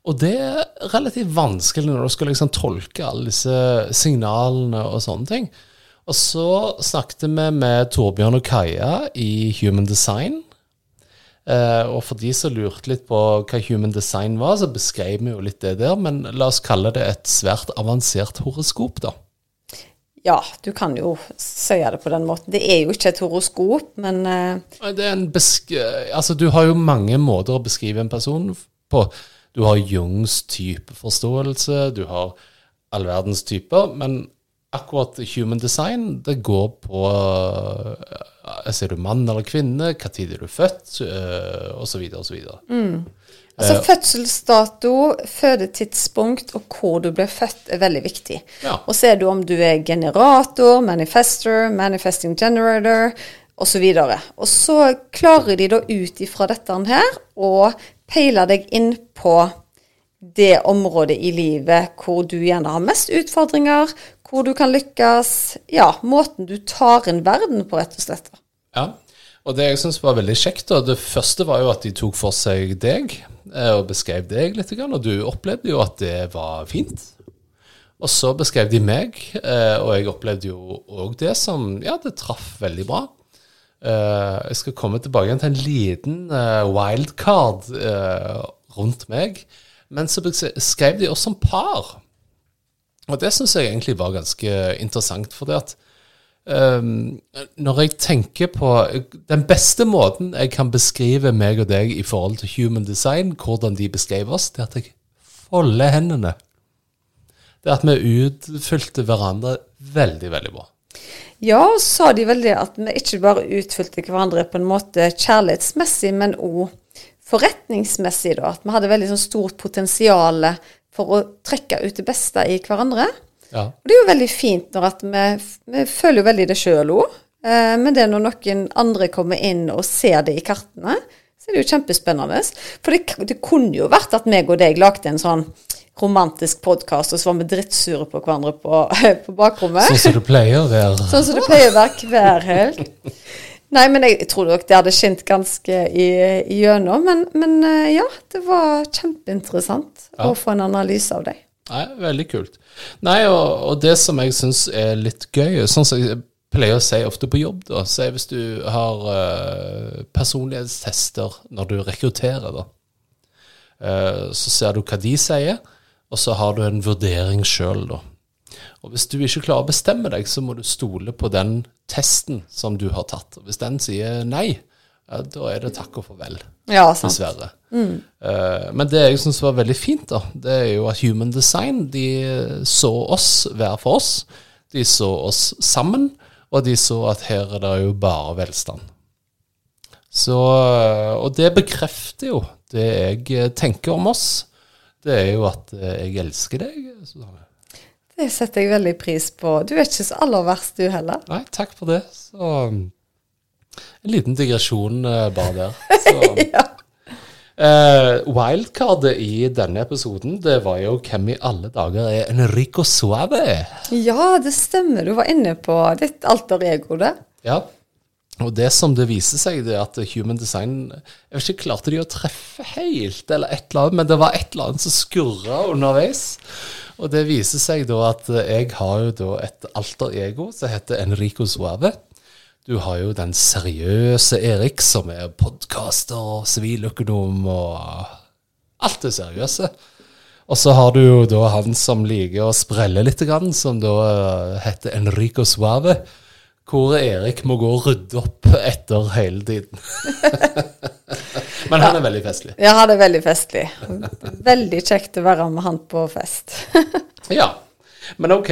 og det er relativt vanskelig når du skal liksom tolke alle disse signalene og sånne ting. Og så snakket vi med Torbjørn og Kaja i Human Design. Eh, og for de som lurte litt på hva Human Design var, så beskrev vi jo litt det der. Men la oss kalle det et svært avansert horoskop, da. Ja, du kan jo si det på den måten. Det er jo ikke et horoskop, men eh, Det er en besk altså, du har jo mange måter å beskrive en person på. Du har Jungs typeforståelse, du har all verdens typer, men akkurat human design, det går på uh, Er du mann eller kvinne, hva tid er du født, osv., osv. altså fødselsdato, fødetidspunkt og hvor du ble født, er veldig viktig. Ja. Og så er det om du er generator, manifester, manifesting generator osv. Og, og så klarer de da ut ifra dette her å peile deg inn på det området i livet hvor du gjerne har mest utfordringer, hvor du kan lykkes. Ja, måten du tar inn verden på, rett og slett. Ja, og det jeg syns var veldig kjekt, da, det første var jo at de tok for seg deg eh, og beskrev deg litt, og du opplevde jo at det var fint. Og så beskrev de meg, eh, og jeg opplevde jo òg det som Ja, det traff veldig bra. Eh, jeg skal komme tilbake igjen til en liten eh, wildcard eh, rundt meg. Men så skrev de oss som par. Og det syns jeg egentlig var ganske interessant. For det at um, når jeg tenker på Den beste måten jeg kan beskrive meg og deg i forhold til human design, hvordan de beskrev oss, det er at jeg folder hendene. Det er at vi utfylte hverandre veldig, veldig bra. Ja, sa de vel det at vi ikke bare utfylte hverandre på en måte kjærlighetsmessig, men òg forretningsmessig, da. At vi hadde veldig sånn stort potensial for å trekke ut det beste i hverandre. Ja. Og det er jo veldig fint når at vi, vi føler jo veldig det sjøl òg. Eh, men det er når noen andre kommer inn og ser det i kartene, så er det jo kjempespennende. For det, det kunne jo vært at meg og deg lagde en sånn romantisk podkast, og så var vi drittsure på hverandre på, på bakrommet. Sånn som det pleier å være. Sånn som det pleier å være hver helg. Nei, men jeg tror nok det hadde skint ganske i- igjennom. Men, men eh, ja, det var kjempeinteressant Ja. å få en analyse av deg. Nei, veldig kult. Nei, og, og det som jeg syns er litt gøy, sånn som jeg pleier å si ofte på jobb, da, så er hvis du har uh, personlighetstester når du rekrutterer, da, uh, så ser du hva de sier, og så har du en vurdering sjøl, da. Og hvis du ikke klarer å bestemme deg, så må du stole på den testen som du har tatt. Og hvis den sier nei, ja, da er det takk og farvel Ja, sant. dessverre. Eh, men det jeg syns var veldig fint, da, det er jo at Human Design de så oss hver for oss. De så oss sammen, og de så at her er det jo bare velstand. Så, eh, og det bekrefter jo det jeg tenker om oss. Det er jo at eh, jeg elsker deg. Susanne. Det setter jeg veldig pris på. Du er ikke så aller verst, du heller. Nei, takk for det. Så en liten digresjon eh, bare der. Så, Ja. Uh, wildcardet i denne episoden, det var jo hvem i alle dager er Enrico Suave. ja, det stemmer. Du var inne på ditt alter ego, det. Ja. Og det som det viser seg, det er at Human Design Jeg vet ikke, klarte de å treffe helt, eller et eller annet, men det var et eller annet som skurra underveis. Og det viser seg da at jeg har jo da et alter ego som heter Enrico Suave. Du har jo den seriøse Erik, som er podkaster, siviløkonom og alt det seriøse. Og så har du jo da han som liker å sprelle litt, som da eh, heter Enrico Suave. Hvor Erik må gå og rydde opp etter hele tiden. Men han er veldig festlig. Ja, han er veldig festlig. Veldig kjekt å være med han på fest. Ja. Men ok.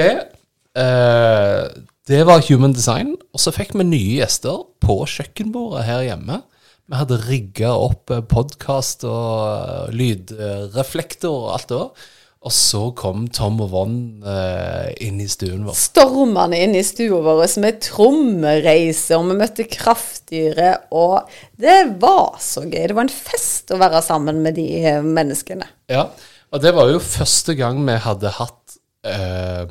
Eh, det var Human Design. Og så fikk vi nye gjester på kjøkkenbordet her hjemme. Vi hadde rigga opp podkast og eh, lydreflektor og alt det der. Og så kom Tom og Von eh, inn i stuen vår. Stormende inn i stua vår med trommereiser, og vi møtte kraftdyret, og det var så gøy. Det var en fest å være sammen med de eh, menneskene. Ja, og det var jo første gang vi hadde hatt eh,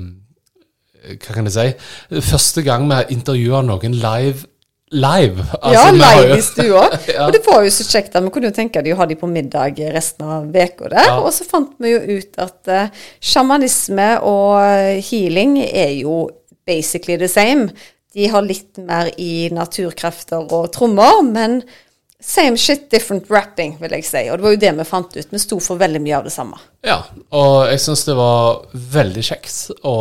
Hva kan jeg si? Første gang vi intervjua noen live. Live. Altså, ja, live i stua. Ja. Og det var jo så kjekt. Vi kunne jo tenke de å ha de på middag resten av uka der. Ja. Og så fant vi jo ut at uh, sjamanisme og healing er jo basically the same. De har litt mer i naturkrefter og trommer, men same shit, different rapping, vil jeg si. Og det var jo det vi fant ut. Vi sto for veldig mye av det samme. Ja, og jeg syns det var veldig kjekt å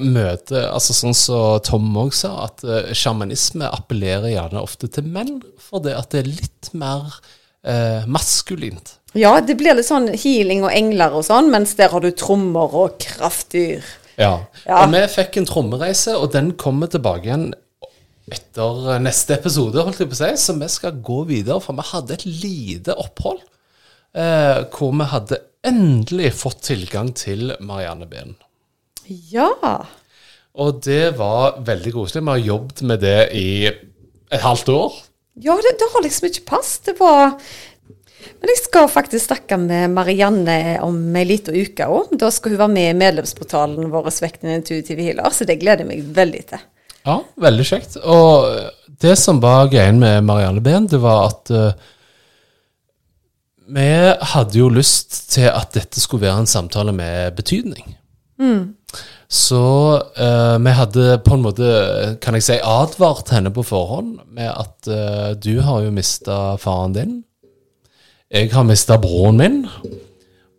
møte Altså sånn som Tom òg sa, at uh, sjamanisme appellerer gjerne ofte til menn, fordi at det er litt mer uh, maskulint. Ja, det blir litt sånn healing og engler og sånn, mens der har du trommer og kraftdyr. Ja. Ja. Og vi fikk en trommereise, og den kommer tilbake igjen etter eh, neste episode, holdt jeg på å si. Så vi skal gå videre, for vi hadde et lite opphold eh, hvor vi hadde endelig fått tilgang til Marianne Behn. Ja. Og det var veldig koselig. Vi har jobbet med det i et halvt år. Ja, det, det har liksom ikke pass. Det var Men jeg skal faktisk snakke med Marianne om ei lita uke òg. Da skal hun være med i medlemsportalen vår Vekten intuitive healer, så det gleder jeg meg veldig til. Ja, veldig kjekt. Og det som var greien med Marianne Behn, det var at uh, vi hadde jo lyst til at dette skulle være en samtale med betydning. Så uh, vi hadde på en måte, kan jeg si, advart henne på forhånd med at uh, du har jo mista faren din. Jeg har mista broren min.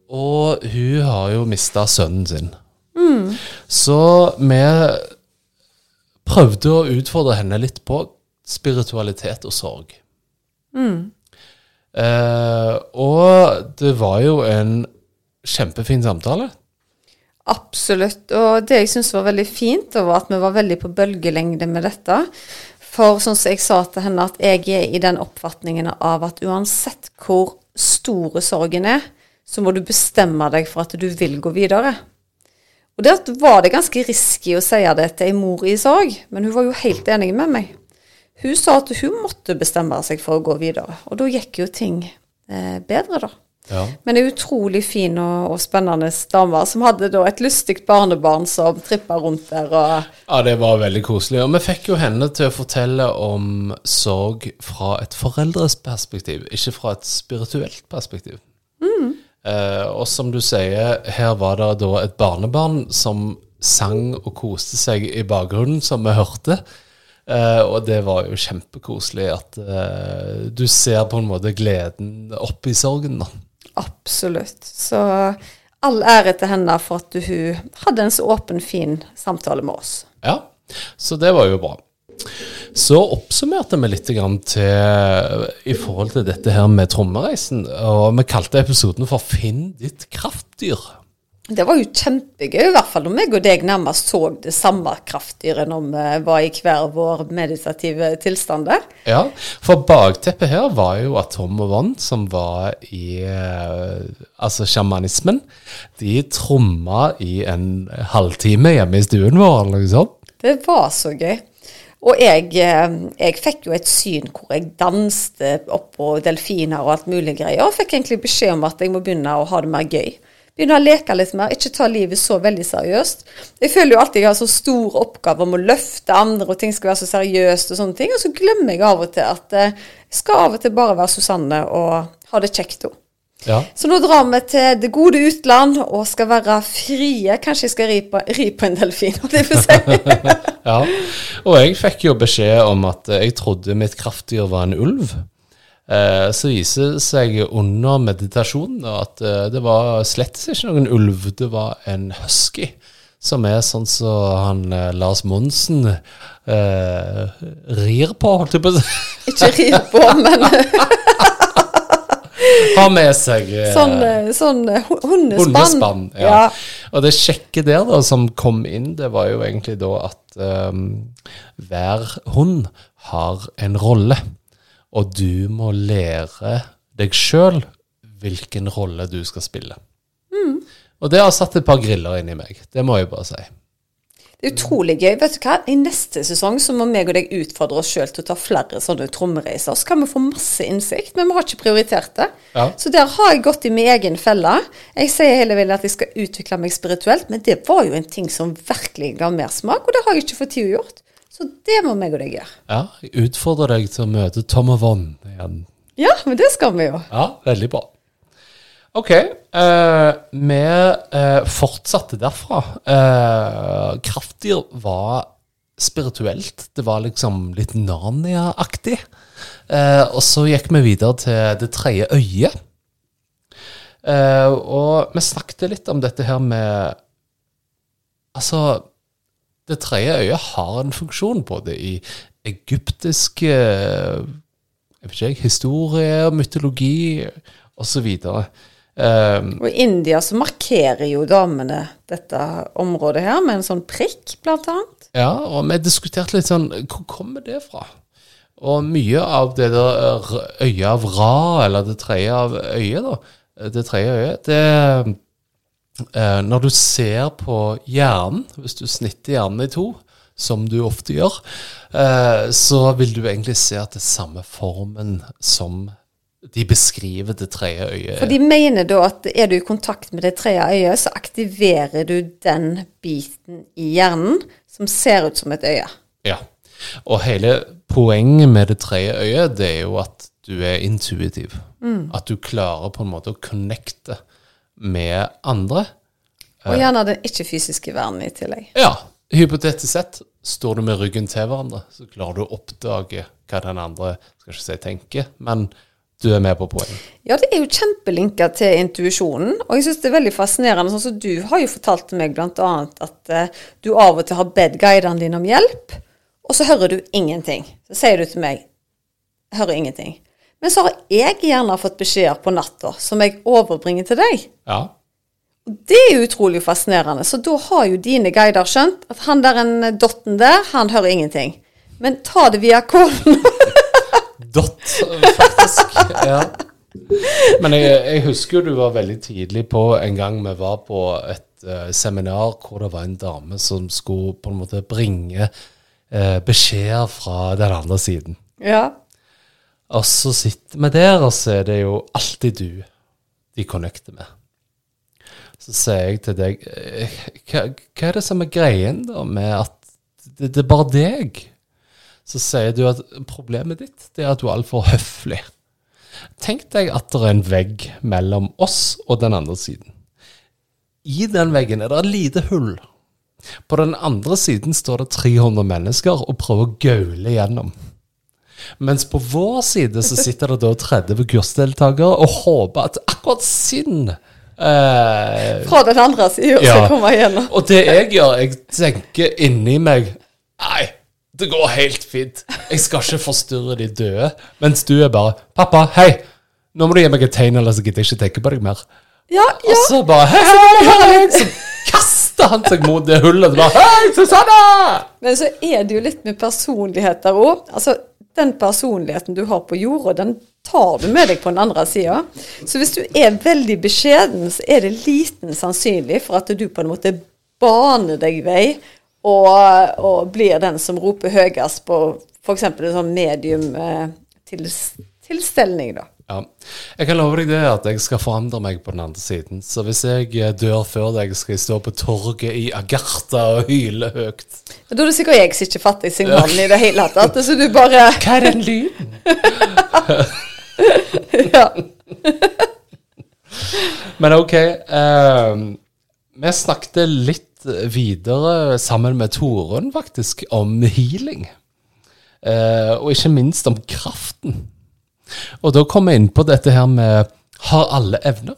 Og hun har jo mista sønnen sin. Så vi prøvde å utfordre henne litt på spiritualitet og sorg. Eh, og det var jo en kjempefin samtale. Absolutt. Og det jeg syns var veldig fint, var at vi var veldig på bølgelengde med dette. For sånn som jeg sa til henne, at jeg er i den oppfatningen av at uansett hvor store sorgen er, så må du bestemme deg for at du vil gå videre. Og der var det ganske risky å si det til ei mor i sorg, men hun var jo helt enig med meg. Hun sa at hun måtte bestemme seg for å gå videre, og da gikk jo ting eh, bedre, da. Ja. Men ei utrolig fin og, og spennende dame som hadde da et lystig barnebarn som trippa rundt der ja, det var veldig koselig. Og vi fikk jo henne til å fortelle om sorg fra et foreldres perspektiv, ikke fra et spirituelt perspektiv. Eh, og som du sier, her var det da et barnebarn som sang og koste seg i bakgrunnen, som vi hørte. Eh, og det var jo kjempekoselig at eh, du ser på en måte gleden opp i sorgen, da. Absolutt. Så all ære til henne for at hun hadde en så åpen, fin samtale med oss. Ja, så det var jo bra. Så oppsummerte vi litt grann til, i forhold til dette her med trommereisen, og vi kalte episoden for 'Finn ditt kraftdyr'. Det var jo kjempegøy, i hvert fall når meg og deg nærmest så det samme kraftdyret når vi var i hver vår meditative tilstand der. Ja, for bakteppet her var jo at Tom og Vann, som var i eh, altså sjamanismen, de tromma i en halvtime hjemme i stuen vår, eller noe sånt. Det var så gøy. Og jeg, eh, jeg fikk jo et syn hvor jeg danste oppå delfiner og alt mulig greier, og fikk egentlig beskjed om at jeg må begynne å ha det mer gøy. Begynne å leke litt mer, ikke ta livet så veldig seriøst. Jeg føler jo alltid jeg har så stor oppgave om å løfte andre, og ting skal være så seriøst og sånne ting. Og så glemmer jeg av og til at eh, jeg skal av og til bare være Susanne og ha det kjekt, hun. Ja. Så nå drar vi til det gode utland og skal være frie. Kanskje jeg skal ri på, ri på en delfin, om jeg får si. ja. Og jeg fikk jo beskjed om at jeg trodde mitt kraftdyr var en ulv. Eh, så viser det seg under meditasjonen at eh, det var slett ikke noen ulv, det var en husky. Som er sånn som så han eh, Lars Monsen eh, rir på, holdt jeg på å si. Ikke rir på, men Har med seg eh, sånn, eh, sånn eh, hundespann. hundespann. Ja. Ja. Og det kjekke der da, som kom inn, det var jo egentlig da at um, hver hund har en rolle. Og du må lære deg sjøl hvilken rolle du skal spille. Og det har satt et par griller inni meg. Det må jeg bare si. Det er utrolig gøy. Vet du hva? I neste sesong så må meg og deg utfordre oss sjøl til å ta flere sånne trommereiser. Så kan vi få masse innsikt, men vi har ikke prioritert det. Ja. Så der har jeg gått i min egen felle. Jeg sier hele veien at jeg skal utvikle meg spirituelt, men det var jo en ting som virkelig ga mersmak, og det har jeg ikke fått tid å gjort. Så det må meg og deg gjøre. Ja, jeg utfordrer deg til å møte Tom og Von igjen. Ja, men det skal vi jo. Ja, veldig bra. Ok, eh, vi eh, fortsatte derfra. Eh, kraftdyr var spirituelt. Det var liksom litt Narnia-aktig. Eh, og så gikk vi videre til det tredje øyet. Eh, og vi snakket litt om dette her med Altså, det tredje øyet har en funksjon både i egyptisk eh, jeg vet ikke, historie, mytologi osv. Um, Og i India så markerer jo damene dette området her med en sånn prikk, blant annet. ja, og vi diskuterte litt sånn Hvor kommer det fra? Og mye av det der øyet av Ra, eller det tredje av øyet, da, det tredje øyet, det eh, Når du ser på hjernen, hvis du snitter hjernen i to, som du ofte gjør, eh, så vil du egentlig se at det er samme formen som de beskriver det tredje øyet. For de mener da at er du i kontakt med det tredje øyet, så aktiverer du den biten i hjernen som ser ut som et øye. Ja. Og hele poenget med det tredje øyet, det er jo at du er intuitiv. At du klarer på en måte å connecte med andre. Og gjerne den ikke-fysiske verden i tillegg. Ja, hypotetisk sett, står du med ryggen til hverandre, så klarer du å oppdage hva den andre skal ikke si tenker, men du er med på poeng? Ja, det er jo kjempelinka til intuisjonen, og jeg syns det er veldig fascinerende. Sånn som du har jo fortalt til meg bl.a. at uh, du av og til har bedt guidene dine om hjelp, og så hører du ingenting. Så sier du til meg 'hører ingenting'. Men så har jeg gjerne fått beskjeder på natta som jeg overbringer til deg. Ja. Det er utrolig fascinerende. Så da har jo dine guider skjønt at han der en dotten der, han hører ingenting. Men ta det via kålen. Dot, faktisk. ja. Men jeg, jeg husker jo du var veldig tidlig på en gang vi var på et uh, seminar hvor det var en dame som skulle på en måte bringe uh, beskjeder fra den andre siden. ja. Og så sitter vi der, og så er det jo alltid du de connecter med. Så sier jeg til deg eh, hva, hva er det som er greien da med at det, det er bare deg? Så sier du at problemet ditt det er at du er altfor høflig. Tenk deg at det er en vegg mellom oss og den andre siden. I den veggen er det et lite hull. På den andre siden står det 300 mennesker og prøver å gaule gjennom. Mens på vår side så sitter det da 30 kursdeltakere og håper at akkurat sin eh, Fra den andre siden Ja. skal komme igjennom. Og det jeg gjør, jeg tenker inni meg Nei, det går helt fint. Jeg skal ikke forstyrre de døde. Mens du er bare 'Pappa, hei, nå må du gi meg et tegn, ellers gidder jeg ikke tenke på deg mer'. Ja, ja. Og så bare hei, hei, hei, Så kaster han seg mot det hullet. Bare, hei, Susanne! Men så er det jo litt med personligheter òg. Altså, den personligheten du har på jorda, den tar du med deg på den andre sida. Så hvis du er veldig beskjeden, så er det liten sannsynlig for at du på en måte baner deg vei og, og blir den som roper høyest på f.eks. en sånn medium eh, til, da. Ja. Jeg kan love deg det at jeg skal forandre meg på den andre siden. Så hvis jeg eh, dør før deg, skal jeg stå på torget i Agartha og hyle høyt. Da er det sikkert jeg som ikke fatter signalene i det hele tatt. Så du bare Hva er den lyden? Ja. Men ok. Um, vi snakket litt videre sammen med Torunn, faktisk, om healing. Eh, og ikke minst om kraften. Og da kom jeg inn på dette her med har alle evner?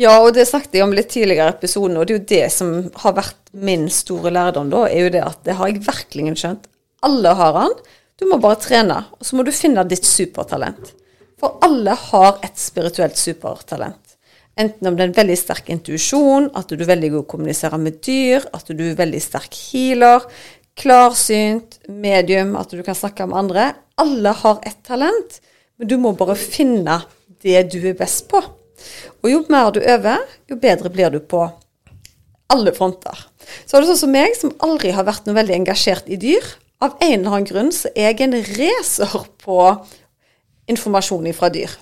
Ja, og det snakket jeg om litt tidligere i episoden, og det er jo det som har vært min store lærdom da, er jo det at det har jeg virkelig skjønt. Alle har han. Du må bare trene, og så må du finne ditt supertalent. For alle har et spirituelt supertalent. Enten om det er en veldig sterk intuisjon, at du er veldig god å kommunisere med dyr, at du er veldig sterk healer, klarsynt, medium, at du kan snakke med andre. Alle har et talent, men du må bare finne det du er best på. Og jo mer du øver, jo bedre blir du på alle fronter. Så er det sånn som meg, som aldri har vært noe veldig engasjert i dyr. Av en eller annen grunn så er jeg en racer på informasjon fra dyr.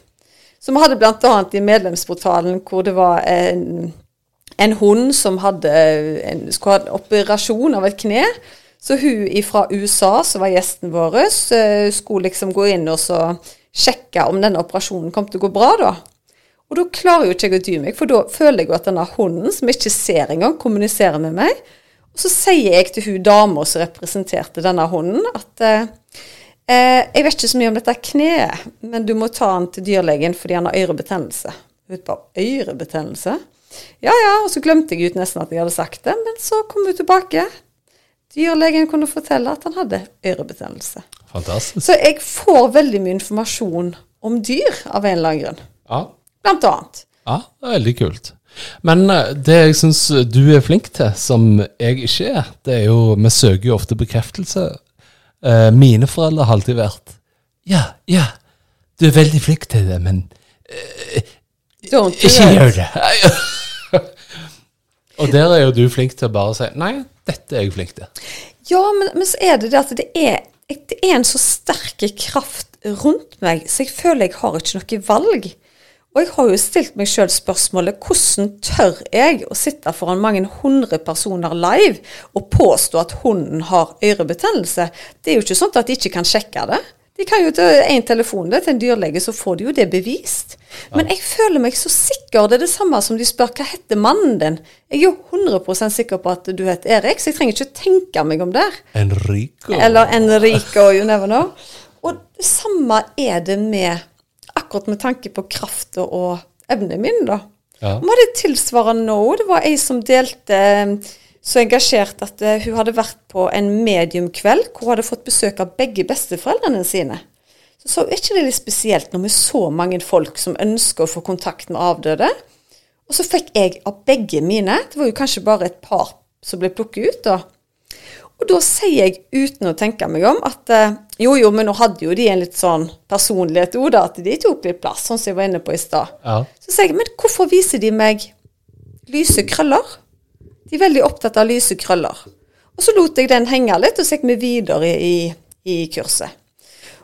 Så vi hadde bl.a. i medlemsportalen hvor det var en, en hund som hadde en, skulle ha en operasjon av et kne. Så hun fra USA, som var gjesten vår, eh, skulle liksom gå inn og så sjekke om denne operasjonen kom til å gå bra, da. Og da klarer jo ikke jeg å dy meg, for da føler jeg jo at denne hunden, som jeg ikke ser engang, kommuniserer med meg. Og så sier jeg til hun dama som representerte denne hunden, at eh, eh, jeg vet ikke så mye om dette kneet, men du må ta han til dyrlegen fordi han har ørebetennelse. Bare ørebetennelse? Ja ja, og så glemte jeg ut nesten at jeg hadde sagt det, men så kom hun tilbake. Dyrlegen kunne fortelle at han hadde ørebetennelse. Fantastisk. Så jeg får veldig mye informasjon om dyr av en eller annen grunn. Ja, Blant annet. ja det er veldig kult. Men eh, det jeg syns du er flink til, som jeg ikke er, det er jo Vi søker jo ofte bekreftelse. Eh, mine foreldre har alltid vært Ja, ja, du er veldig flink til det, men do ikke gjør det. Og der er jo du flink til å bare si Nei, dette er jeg flink til. Ja, men, men så er det det at det er, det er en så sterk kraft rundt meg, så jeg føler jeg har ikke noe valg. Og jeg har jo stilt meg sjøl spørsmålet hvordan tør jeg å sitte foran mange hundre personer live og påstå at hunden har ørebetennelse? Det er jo ikke sånn at de ikke kan sjekke det. De kan jo ta en telefon det, til en dyrlege, så får de jo det bevist. Men jeg føler meg så sikker. Det er det samme som de spør hva heter mannen din. Jeg er jo 100% sikker på at du heter Erik, så jeg trenger ikke tenke meg om der. Enrico. Eller Enrico, you never know. Og det samme er det med akkurat med tanke på krafta og evnen mine, da. Ja. Vi hadde tilsvarende nå. Det var ei som delte eh, så engasjert at eh, hun hadde vært på en mediumkveld hvor hun hadde fått besøk av begge besteforeldrene sine. Så så ikke det litt spesielt når vi er så mange folk som ønsker å få kontakt med avdøde. Og så fikk jeg av begge mine, det var jo kanskje bare et par som ble plukket ut, da. Og da sier jeg uten å tenke meg om at eh, jo, jo, men nå hadde jo de en litt sånn personlighet òg, da, at de tok litt plass, sånn som jeg var inne på i stad. Ja. Så sier jeg, men hvorfor viser de meg lyse krøller? De er veldig opptatt av lyse krøller. Og så lot jeg den henge litt, og så gikk vi videre i, i kurset.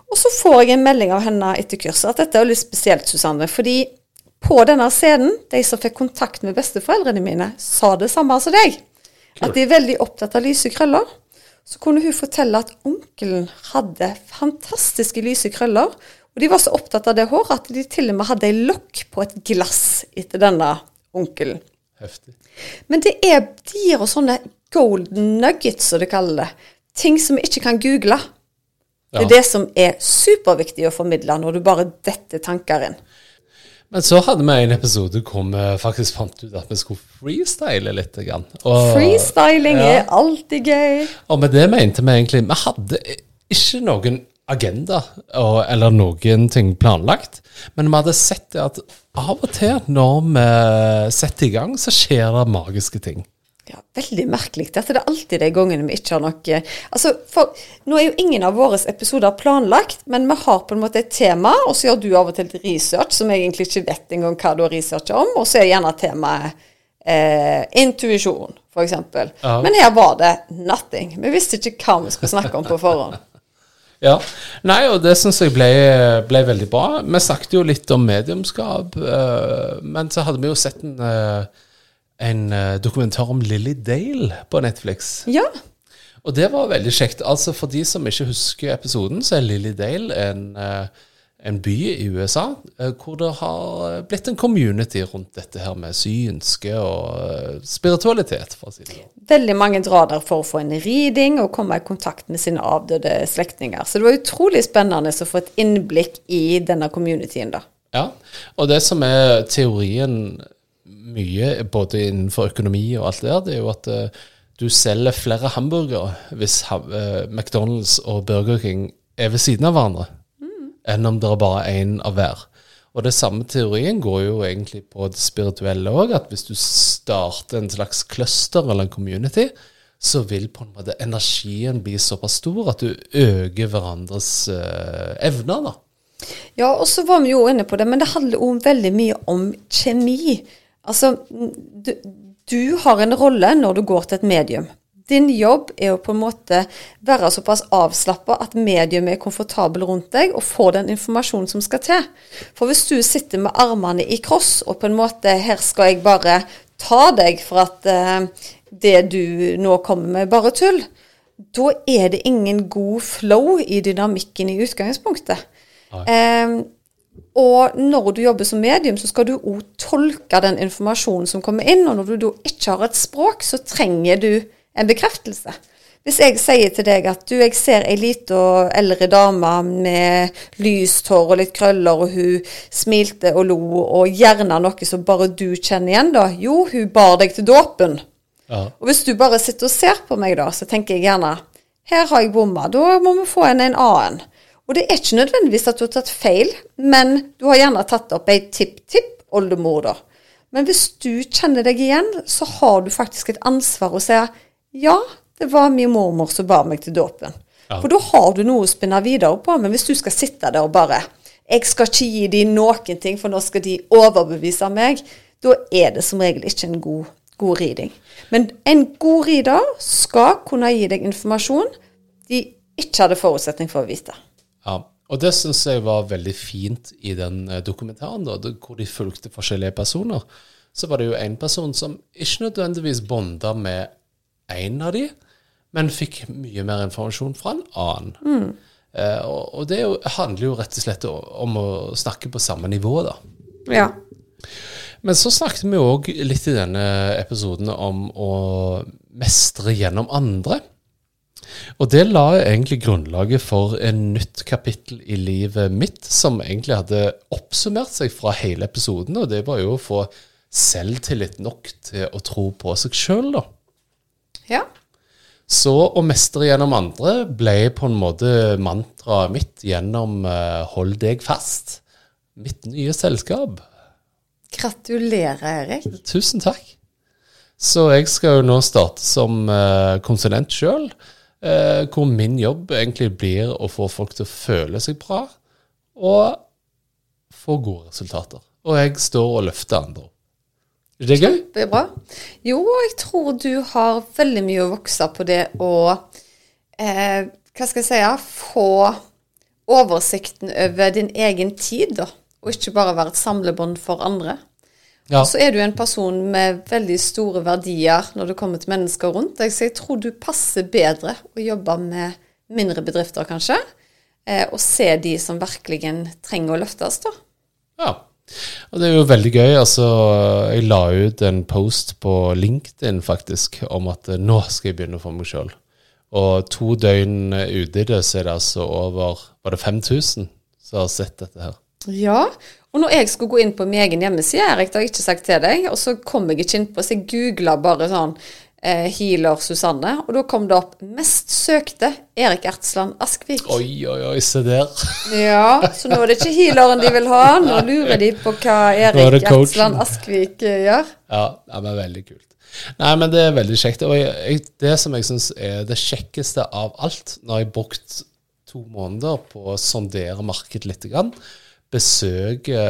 Og så får jeg en melding av henne etter kurset at dette er litt spesielt, Susanne. Fordi på denne scenen, de som fikk kontakt med besteforeldrene mine, sa det samme som deg. At de er veldig opptatt av lyse krøller. Så kunne hun fortelle at onkelen hadde fantastiske lyse krøller. Og de var så opptatt av det håret at de til og med hadde ei lokk på et glass etter denne onkelen. Heftig. Men det er, de gir oss sånne golden nuggets, som de kaller det. Ting som vi ikke kan google. Det er Ja. det som er superviktig å formidle når du bare detter tanker inn. Men så hadde vi en episode hvor vi faktisk fant ut at vi skulle freestyle litt. Og, Freestyling ja. er alltid gøy. og med det mente vi egentlig Vi hadde ikke noen agenda og, eller noen ting planlagt. Men vi hadde sett det at av og til når vi setter i gang, så skjer det magiske ting. Ja, Veldig merkelig. Dette er det alltid de gangene vi ikke har noe Altså, for Nå er jo ingen av våre episoder planlagt, men vi har på en måte et tema, og så gjør du av og til research som jeg egentlig ikke vet engang hva du har researcha om, og så er gjerne temaet eh, intuisjon, f.eks. Ja. Men her var det nothing. Vi visste ikke hva vi skulle snakke om på forhånd. Ja. Nei, og det syns jeg ble, ble veldig bra. Vi snakket jo litt om mediumskap, eh, men så hadde vi jo sett en, eh, en eh, dokumentar om Lilly Dale på Netflix. Ja. Og det var veldig kjekt. Altså For de som ikke husker episoden, så er Lilly Dale en, eh, en by i USA eh, hvor det har blitt en community rundt dette her med synske og spiritualitet, for å si det sånn. Veldig mange drar der for å få en reading og komme i kontakt med sine avdøde slektninger. Så det var utrolig spennende å få et innblikk i denne communityen, da. Ja, og det som er teorien mye, både innenfor økonomi og alt det der, det er jo at eh, du selger flere hamburgere hvis eh, McDonald's og Burger King er ved siden av hverandre, enn om det er bare én av hver. Og det samme teorien går jo egentlig på det spirituelle òg, at hvis du starter en slags cluster eller en community, så vil på en måte energien bli såpass stor at du øker hverandres uh, evner, da. Ja, og så var vi jo inne på det, men det handler jo veldig mye om kjemi. Altså, du, du har en rolle når du går til et medium. Din jobb er å på en måte være såpass avslappa at medium er komfortabel rundt deg og får den informasjonen som skal til. For hvis du sitter med armene i kross og på en måte Her skal jeg bare ta deg for at uh, det du nå kommer med, bare tull. Da er det ingen god flow i dynamikken i utgangspunktet. Eh, og når du jobber som medium, så skal du òg tolke den informasjonen som kommer inn. Og når du da ikke har et språk, så trenger du en bekreftelse. Hvis jeg sier til deg at du, jeg ser ei lita eldre dame med lyst hår og litt krøller, og hun smilte og lo, og gjerne noe som bare du kjenner igjen, da. Jo, hun bar deg til dåpen. Ja. Og hvis du bare sitter og ser på meg, da, så tenker jeg gjerne her har jeg bomma, da må vi få en en annen. Og det er ikke nødvendigvis at du har tatt feil, men du har gjerne tatt opp ei tipp-tipp-oldemor, da. Men hvis du kjenner deg igjen, så har du faktisk et ansvar å si ja, det var min mormor som bar meg til dåpen. Ja. For da har du noe å spinne videre på. Men hvis du skal sitte der og bare Jeg skal ikke gi dem noen ting, for nå skal de overbevise meg. Da er det som regel ikke en god, god riding. Men en god rider skal kunne gi deg informasjon de ikke hadde forutsetning for å vite. Ja, og det syns jeg var veldig fint i den eh, dokumentaren, da, hvor de fulgte forskjellige personer. Så var det jo en person som ikke nødvendigvis bonda med én av de, men fikk mye mer informasjon fra en annen. Eh, og og det jo, handler jo rett og slett om å snakke på samme nivå, da. Ja. Men så snakket vi òg litt i denne episoden om å mestre gjennom andre. Og det la egentlig grunnlaget for en nytt kapittel i livet mitt, som egentlig hadde oppsummert seg fra hele episoden, og det var jo å få selvtillit nok til å tro på seg sjøl, da. ja. Så å mestre gjennom andre ble på en måte mantraet mitt gjennom eh, Hold deg fast. Mitt nye selskap. Gratulerer, Erik. Tusen takk. Så jeg skal jo nå starte som eh, konsulent sjøl, eh, hvor min jobb egentlig blir å få folk til å føle seg bra og få gode resultater. Og jeg står og løfter andre. Er det gøy? Det er bra. Jo, jeg tror du har veldig mye å vokse på det å eh, Hva skal jeg si? Få oversikten over din egen tid, da. Og ikke bare være et samlebånd for andre. Ja. Og så er du en person med veldig store verdier når det kommer til mennesker rundt deg, så jeg tror du passer bedre å jobbe med mindre bedrifter, kanskje. Eh, og se de som virkelig trenger å løftes, da. Ja. Og det er jo veldig gøy. Altså, jeg la ut en post på LinkedIn faktisk om at eh, nå skal jeg begynne for meg sjøl. Og to døgn ute i det, så er det altså over Var det 5000 som har sett dette her? Ja, og når jeg skulle gå inn på min egen hjemmeside, Erik, det har jeg ikke sagt til deg, og så kom jeg ikke innpå, så jeg googla bare sånn eh, Healer Susanne, og da kom det opp 'Mest søkte Erik Ertsland Askvik'. Oi, oi, oi, se der. Ja, så nå er det ikke healeren de vil ha, nå lurer de på hva er Erik. Ertsland Askvik eh, gjør. Ja, ja, men veldig kult. Nei, men det er veldig kjekt. Og jeg, det som jeg syns er det kjekkeste av alt, når jeg har brukt to måneder på å sondere markedet litt, grann, besøke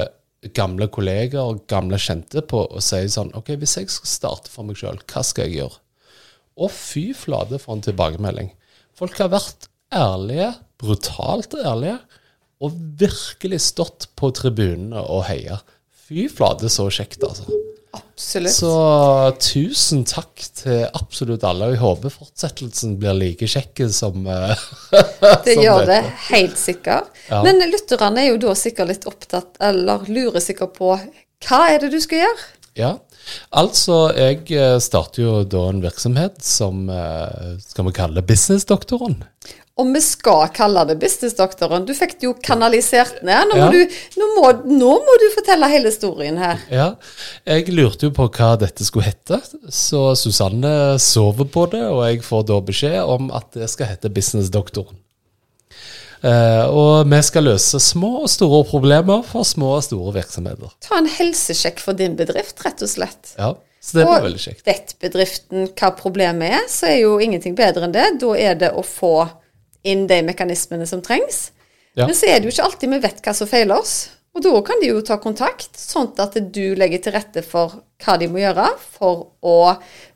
gamle kolleger og gamle kjente på og sier sånn OK, hvis jeg skal starte for meg sjøl, hva skal jeg gjøre? Og fy flate for en tilbakemelding. Folk har vært ærlige brutalt ærlige, og virkelig stått på tribunene og heia. Fy flate, så kjekt, altså. Absolutt. Så tusen takk til absolutt alle. Og jeg håper fortsettelsen blir like kjekk som eh, Det som gjør det helt sikkert. Ja. Men lytterne er jo da sikkert litt opptatt, eller lurer sikkert på hva er det du skal gjøre? Ja. Altså, jeg eh, starter jo da en virksomhet som eh, Skal vi kalle Businessdoktoren? Om vi skal kalle det businessdoktoren. Du fikk det jo kanalisert ned. Nå må, Ja. du, nå, må, nå må du fortelle hele historien her. Ja. Jeg lurte jo på hva dette skulle hete, så Susanne sover på det, og jeg får da beskjed om at det skal hete Businessdoktoren. Eh, og vi skal løse små og store problemer for små og store virksomheter. Ta en helsesjekk for din bedrift, rett og slett. Ja, Så det blir veldig kjekt. Og vet bedriften hva problemet er, så er jo ingenting bedre enn det. Da er det å få inn de mekanismene som trengs. Ja. Men så er det jo ikke alltid vi vet hva som feiler oss. Og da kan de jo ta kontakt, sånn at du legger til rette for hva de må gjøre for å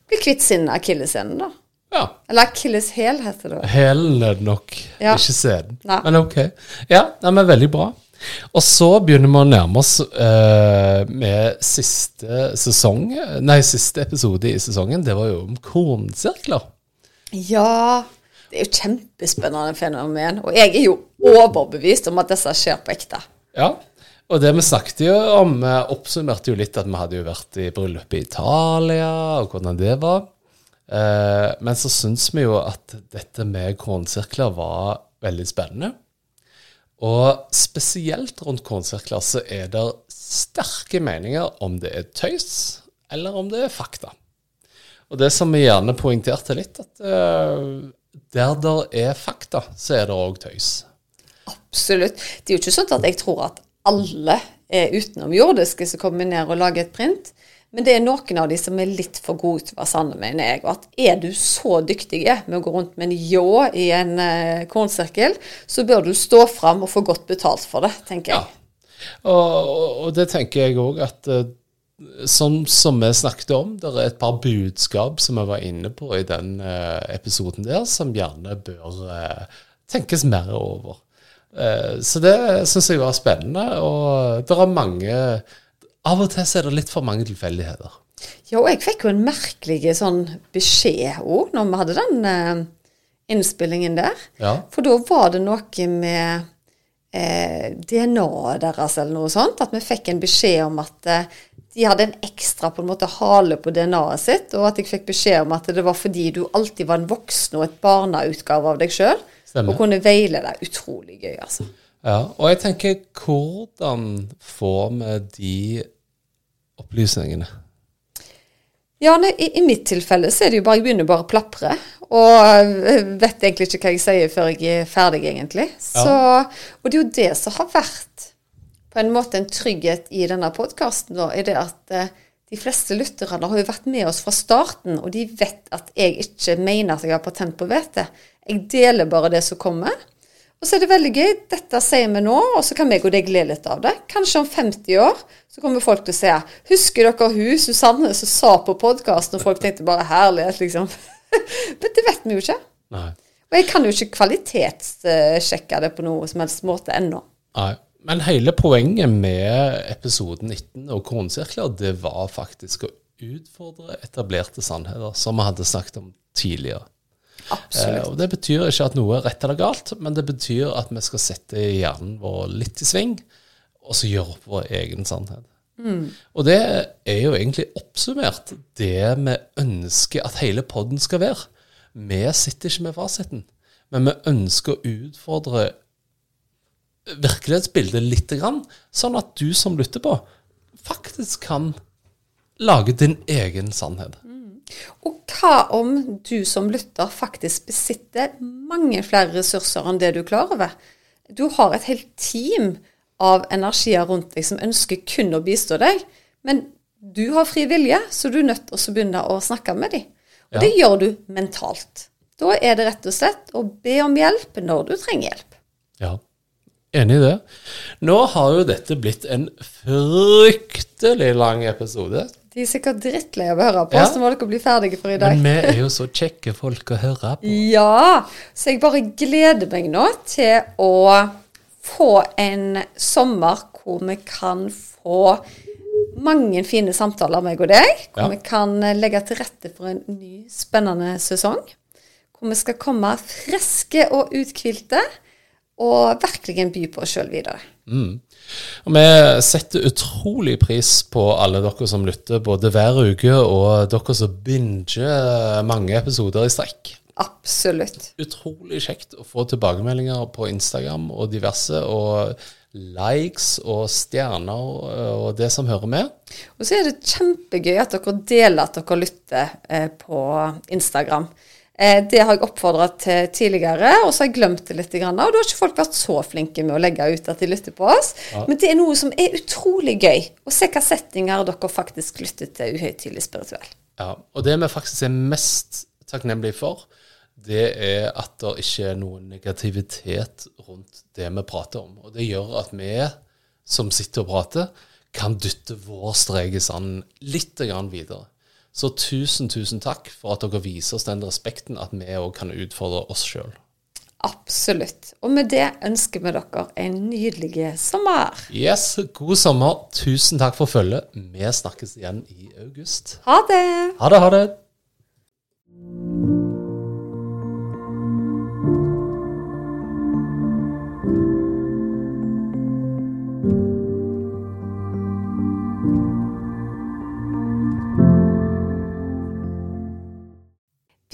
bli kvitt sin akilleshæl, da. Ja. Eller akilleshæl, heter det. Hælen er det nok, Ja. ikke seden. Men ok. Ja, nei, men veldig bra. Og så begynner vi å nærme oss uh, med siste sesong, nei, siste episode i sesongen. Det var jo om kornsirkler. Ja, det er jo kjempespennende fenomen. Og jeg er jo overbevist om at disse skjer på ekte. Ja, og det vi snakket jo om, oppsummerte jo litt at vi hadde jo vært i bryllup i Italia, og hvordan det var. Eh, men så syns vi jo at dette med kornsirkler var veldig spennende. Og spesielt rundt kornsirkler så er det sterke meninger om det er tøys, eller om det er fakta. Og det som vi gjerne poengterte litt, at eh, der det er fakta, så er det òg tøys. Absolutt. Det er jo ikke sånn at jeg tror at alle er utenomjordiske som kommer ned og lager et print. Men det er noen av de som er litt for gode til å være sanne, mener jeg. Og at er du så dyktig med å gå rundt med en ljå i en uh, kornsirkel, så bør du stå fram og få godt betalt for det, tenker Ja. jeg. Og, og, og det tenker jeg òg at eh, Sånn som vi snakket om, det er et par budskap som vi var inne på i den eh, episoden der, som gjerne bør eh, tenkes mer over. Eh, så det syns jeg var spennende, og det er mange Av og til så er det litt for mange tilfeldigheter. Ja, og jeg fikk jo en merkelig sånn beskjed òg når vi hadde den eh, innspillingen der. Ja. For da var det noe med eh, DNA-et deres eller noe sånt. At vi fikk en beskjed om at eh, de hadde en ekstra på en måte hale på DNA-et sitt. Og at jeg fikk beskjed om at det var fordi du alltid var en voksen og et barneutgave av deg sjøl. Og kunne veilede. Utrolig gøy, altså. Ja, og jeg tenker, hvordan får vi de opplysningene? Ja, nei, i, I mitt tilfelle så er det jo bare jeg begynner bare å plapre. Og eh, vet egentlig ikke hva jeg sier før jeg er ferdig, egentlig. Så, og det er jo det som har vært på en måte en trygghet i denne podkasten, er det at eh, de fleste lytterne har jo vært med oss fra starten, og de vet at jeg ikke mener at jeg har patent på hvete. Jeg deler bare det som kommer. Og så er det veldig gøy. Dette sier vi nå, og så kan vi og deg le litt av det. Kanskje om 50 år så kommer folk til å se Husker dere hun Susanne som sa på podkasten, og folk tenkte bare herlighet, liksom. Men det vet vi jo ikke. Nei. Og jeg kan jo ikke kvalitetssjekke det på noe som helst måte ennå. Nei. Men hele poenget med episoden 19 og kornsirkler, det var faktisk å utfordre etablerte sannheter, som vi hadde snakket om tidligere. Eh, og Det betyr ikke at noe er rett eller galt, men det betyr at vi skal sette hjernen vår litt i sving, og så gjøre opp vår egen sannhet. Og det er jo egentlig oppsummert det vi ønsker at hele podden skal være. Vi sitter ikke med fasiten, men vi ønsker å utfordre virkelighetsbildet litt, grann, sånn at du som lytter på, faktisk kan lage din egen sannhet. Og hva om du som lytter faktisk besitter mange flere ressurser enn det du er klar over? Du har et helt team av energier rundt deg som ønsker kun å bistå deg, men du har fri vilje, så du er nødt til å begynne å snakke med dem. Og Ja. det gjør du mentalt. Da er det rett og slett å be om hjelp når du trenger hjelp. Ja, enig i det. Nå har jo dette blitt en fryktelig lang episode. De er sikkert drittlei av å høre på Ja. oss. Nå må dere bli ferdige for i dag. Men vi er jo så kjekke folk å høre på. Ja, så jeg bare gleder meg nå til å få en sommer hvor vi kan få mange fine samtaler, meg og deg. Hvor Ja. vi kan legge til rette for en ny, spennende sesong. Hvor vi skal komme friske og uthvilte og virkelig by på oss sjøl videre. Og vi setter utrolig pris på alle dere som lytter, både hver uke, og dere som binger mange episoder i strekk. Absolutt. Utrolig kjekt å få tilbakemeldinger på Instagram og diverse, og likes og stjerner og det som hører med. Og så er det kjempegøy at dere deler at dere lytter eh, på Instagram. Eh, det har jeg oppfordra til tidligere, og så har jeg glemt det litt. Og da har ikke folk vært så flinke med å legge ut at de lytter på oss. Men det er noe som er utrolig gøy. Å se hva settinger dere faktisk lytter til uhøytidelig spirituell. Ja, og det vi faktisk er mest takknemlige for, det er at det ikke er noen negativitet rundt det vi prater om. Og det gjør at vi som sitter og prater, kan dytte vår strek i sanden litt grann videre. Så tusen, tusen takk for at dere viser oss den respekten at vi òg kan utfordre oss sjøl. Absolutt. Og med det ønsker vi dere en nydelig sommer. Yes, god sommer. Tusen takk for følget. Vi snakkes igjen i august. Ha det! Ha det, ha det.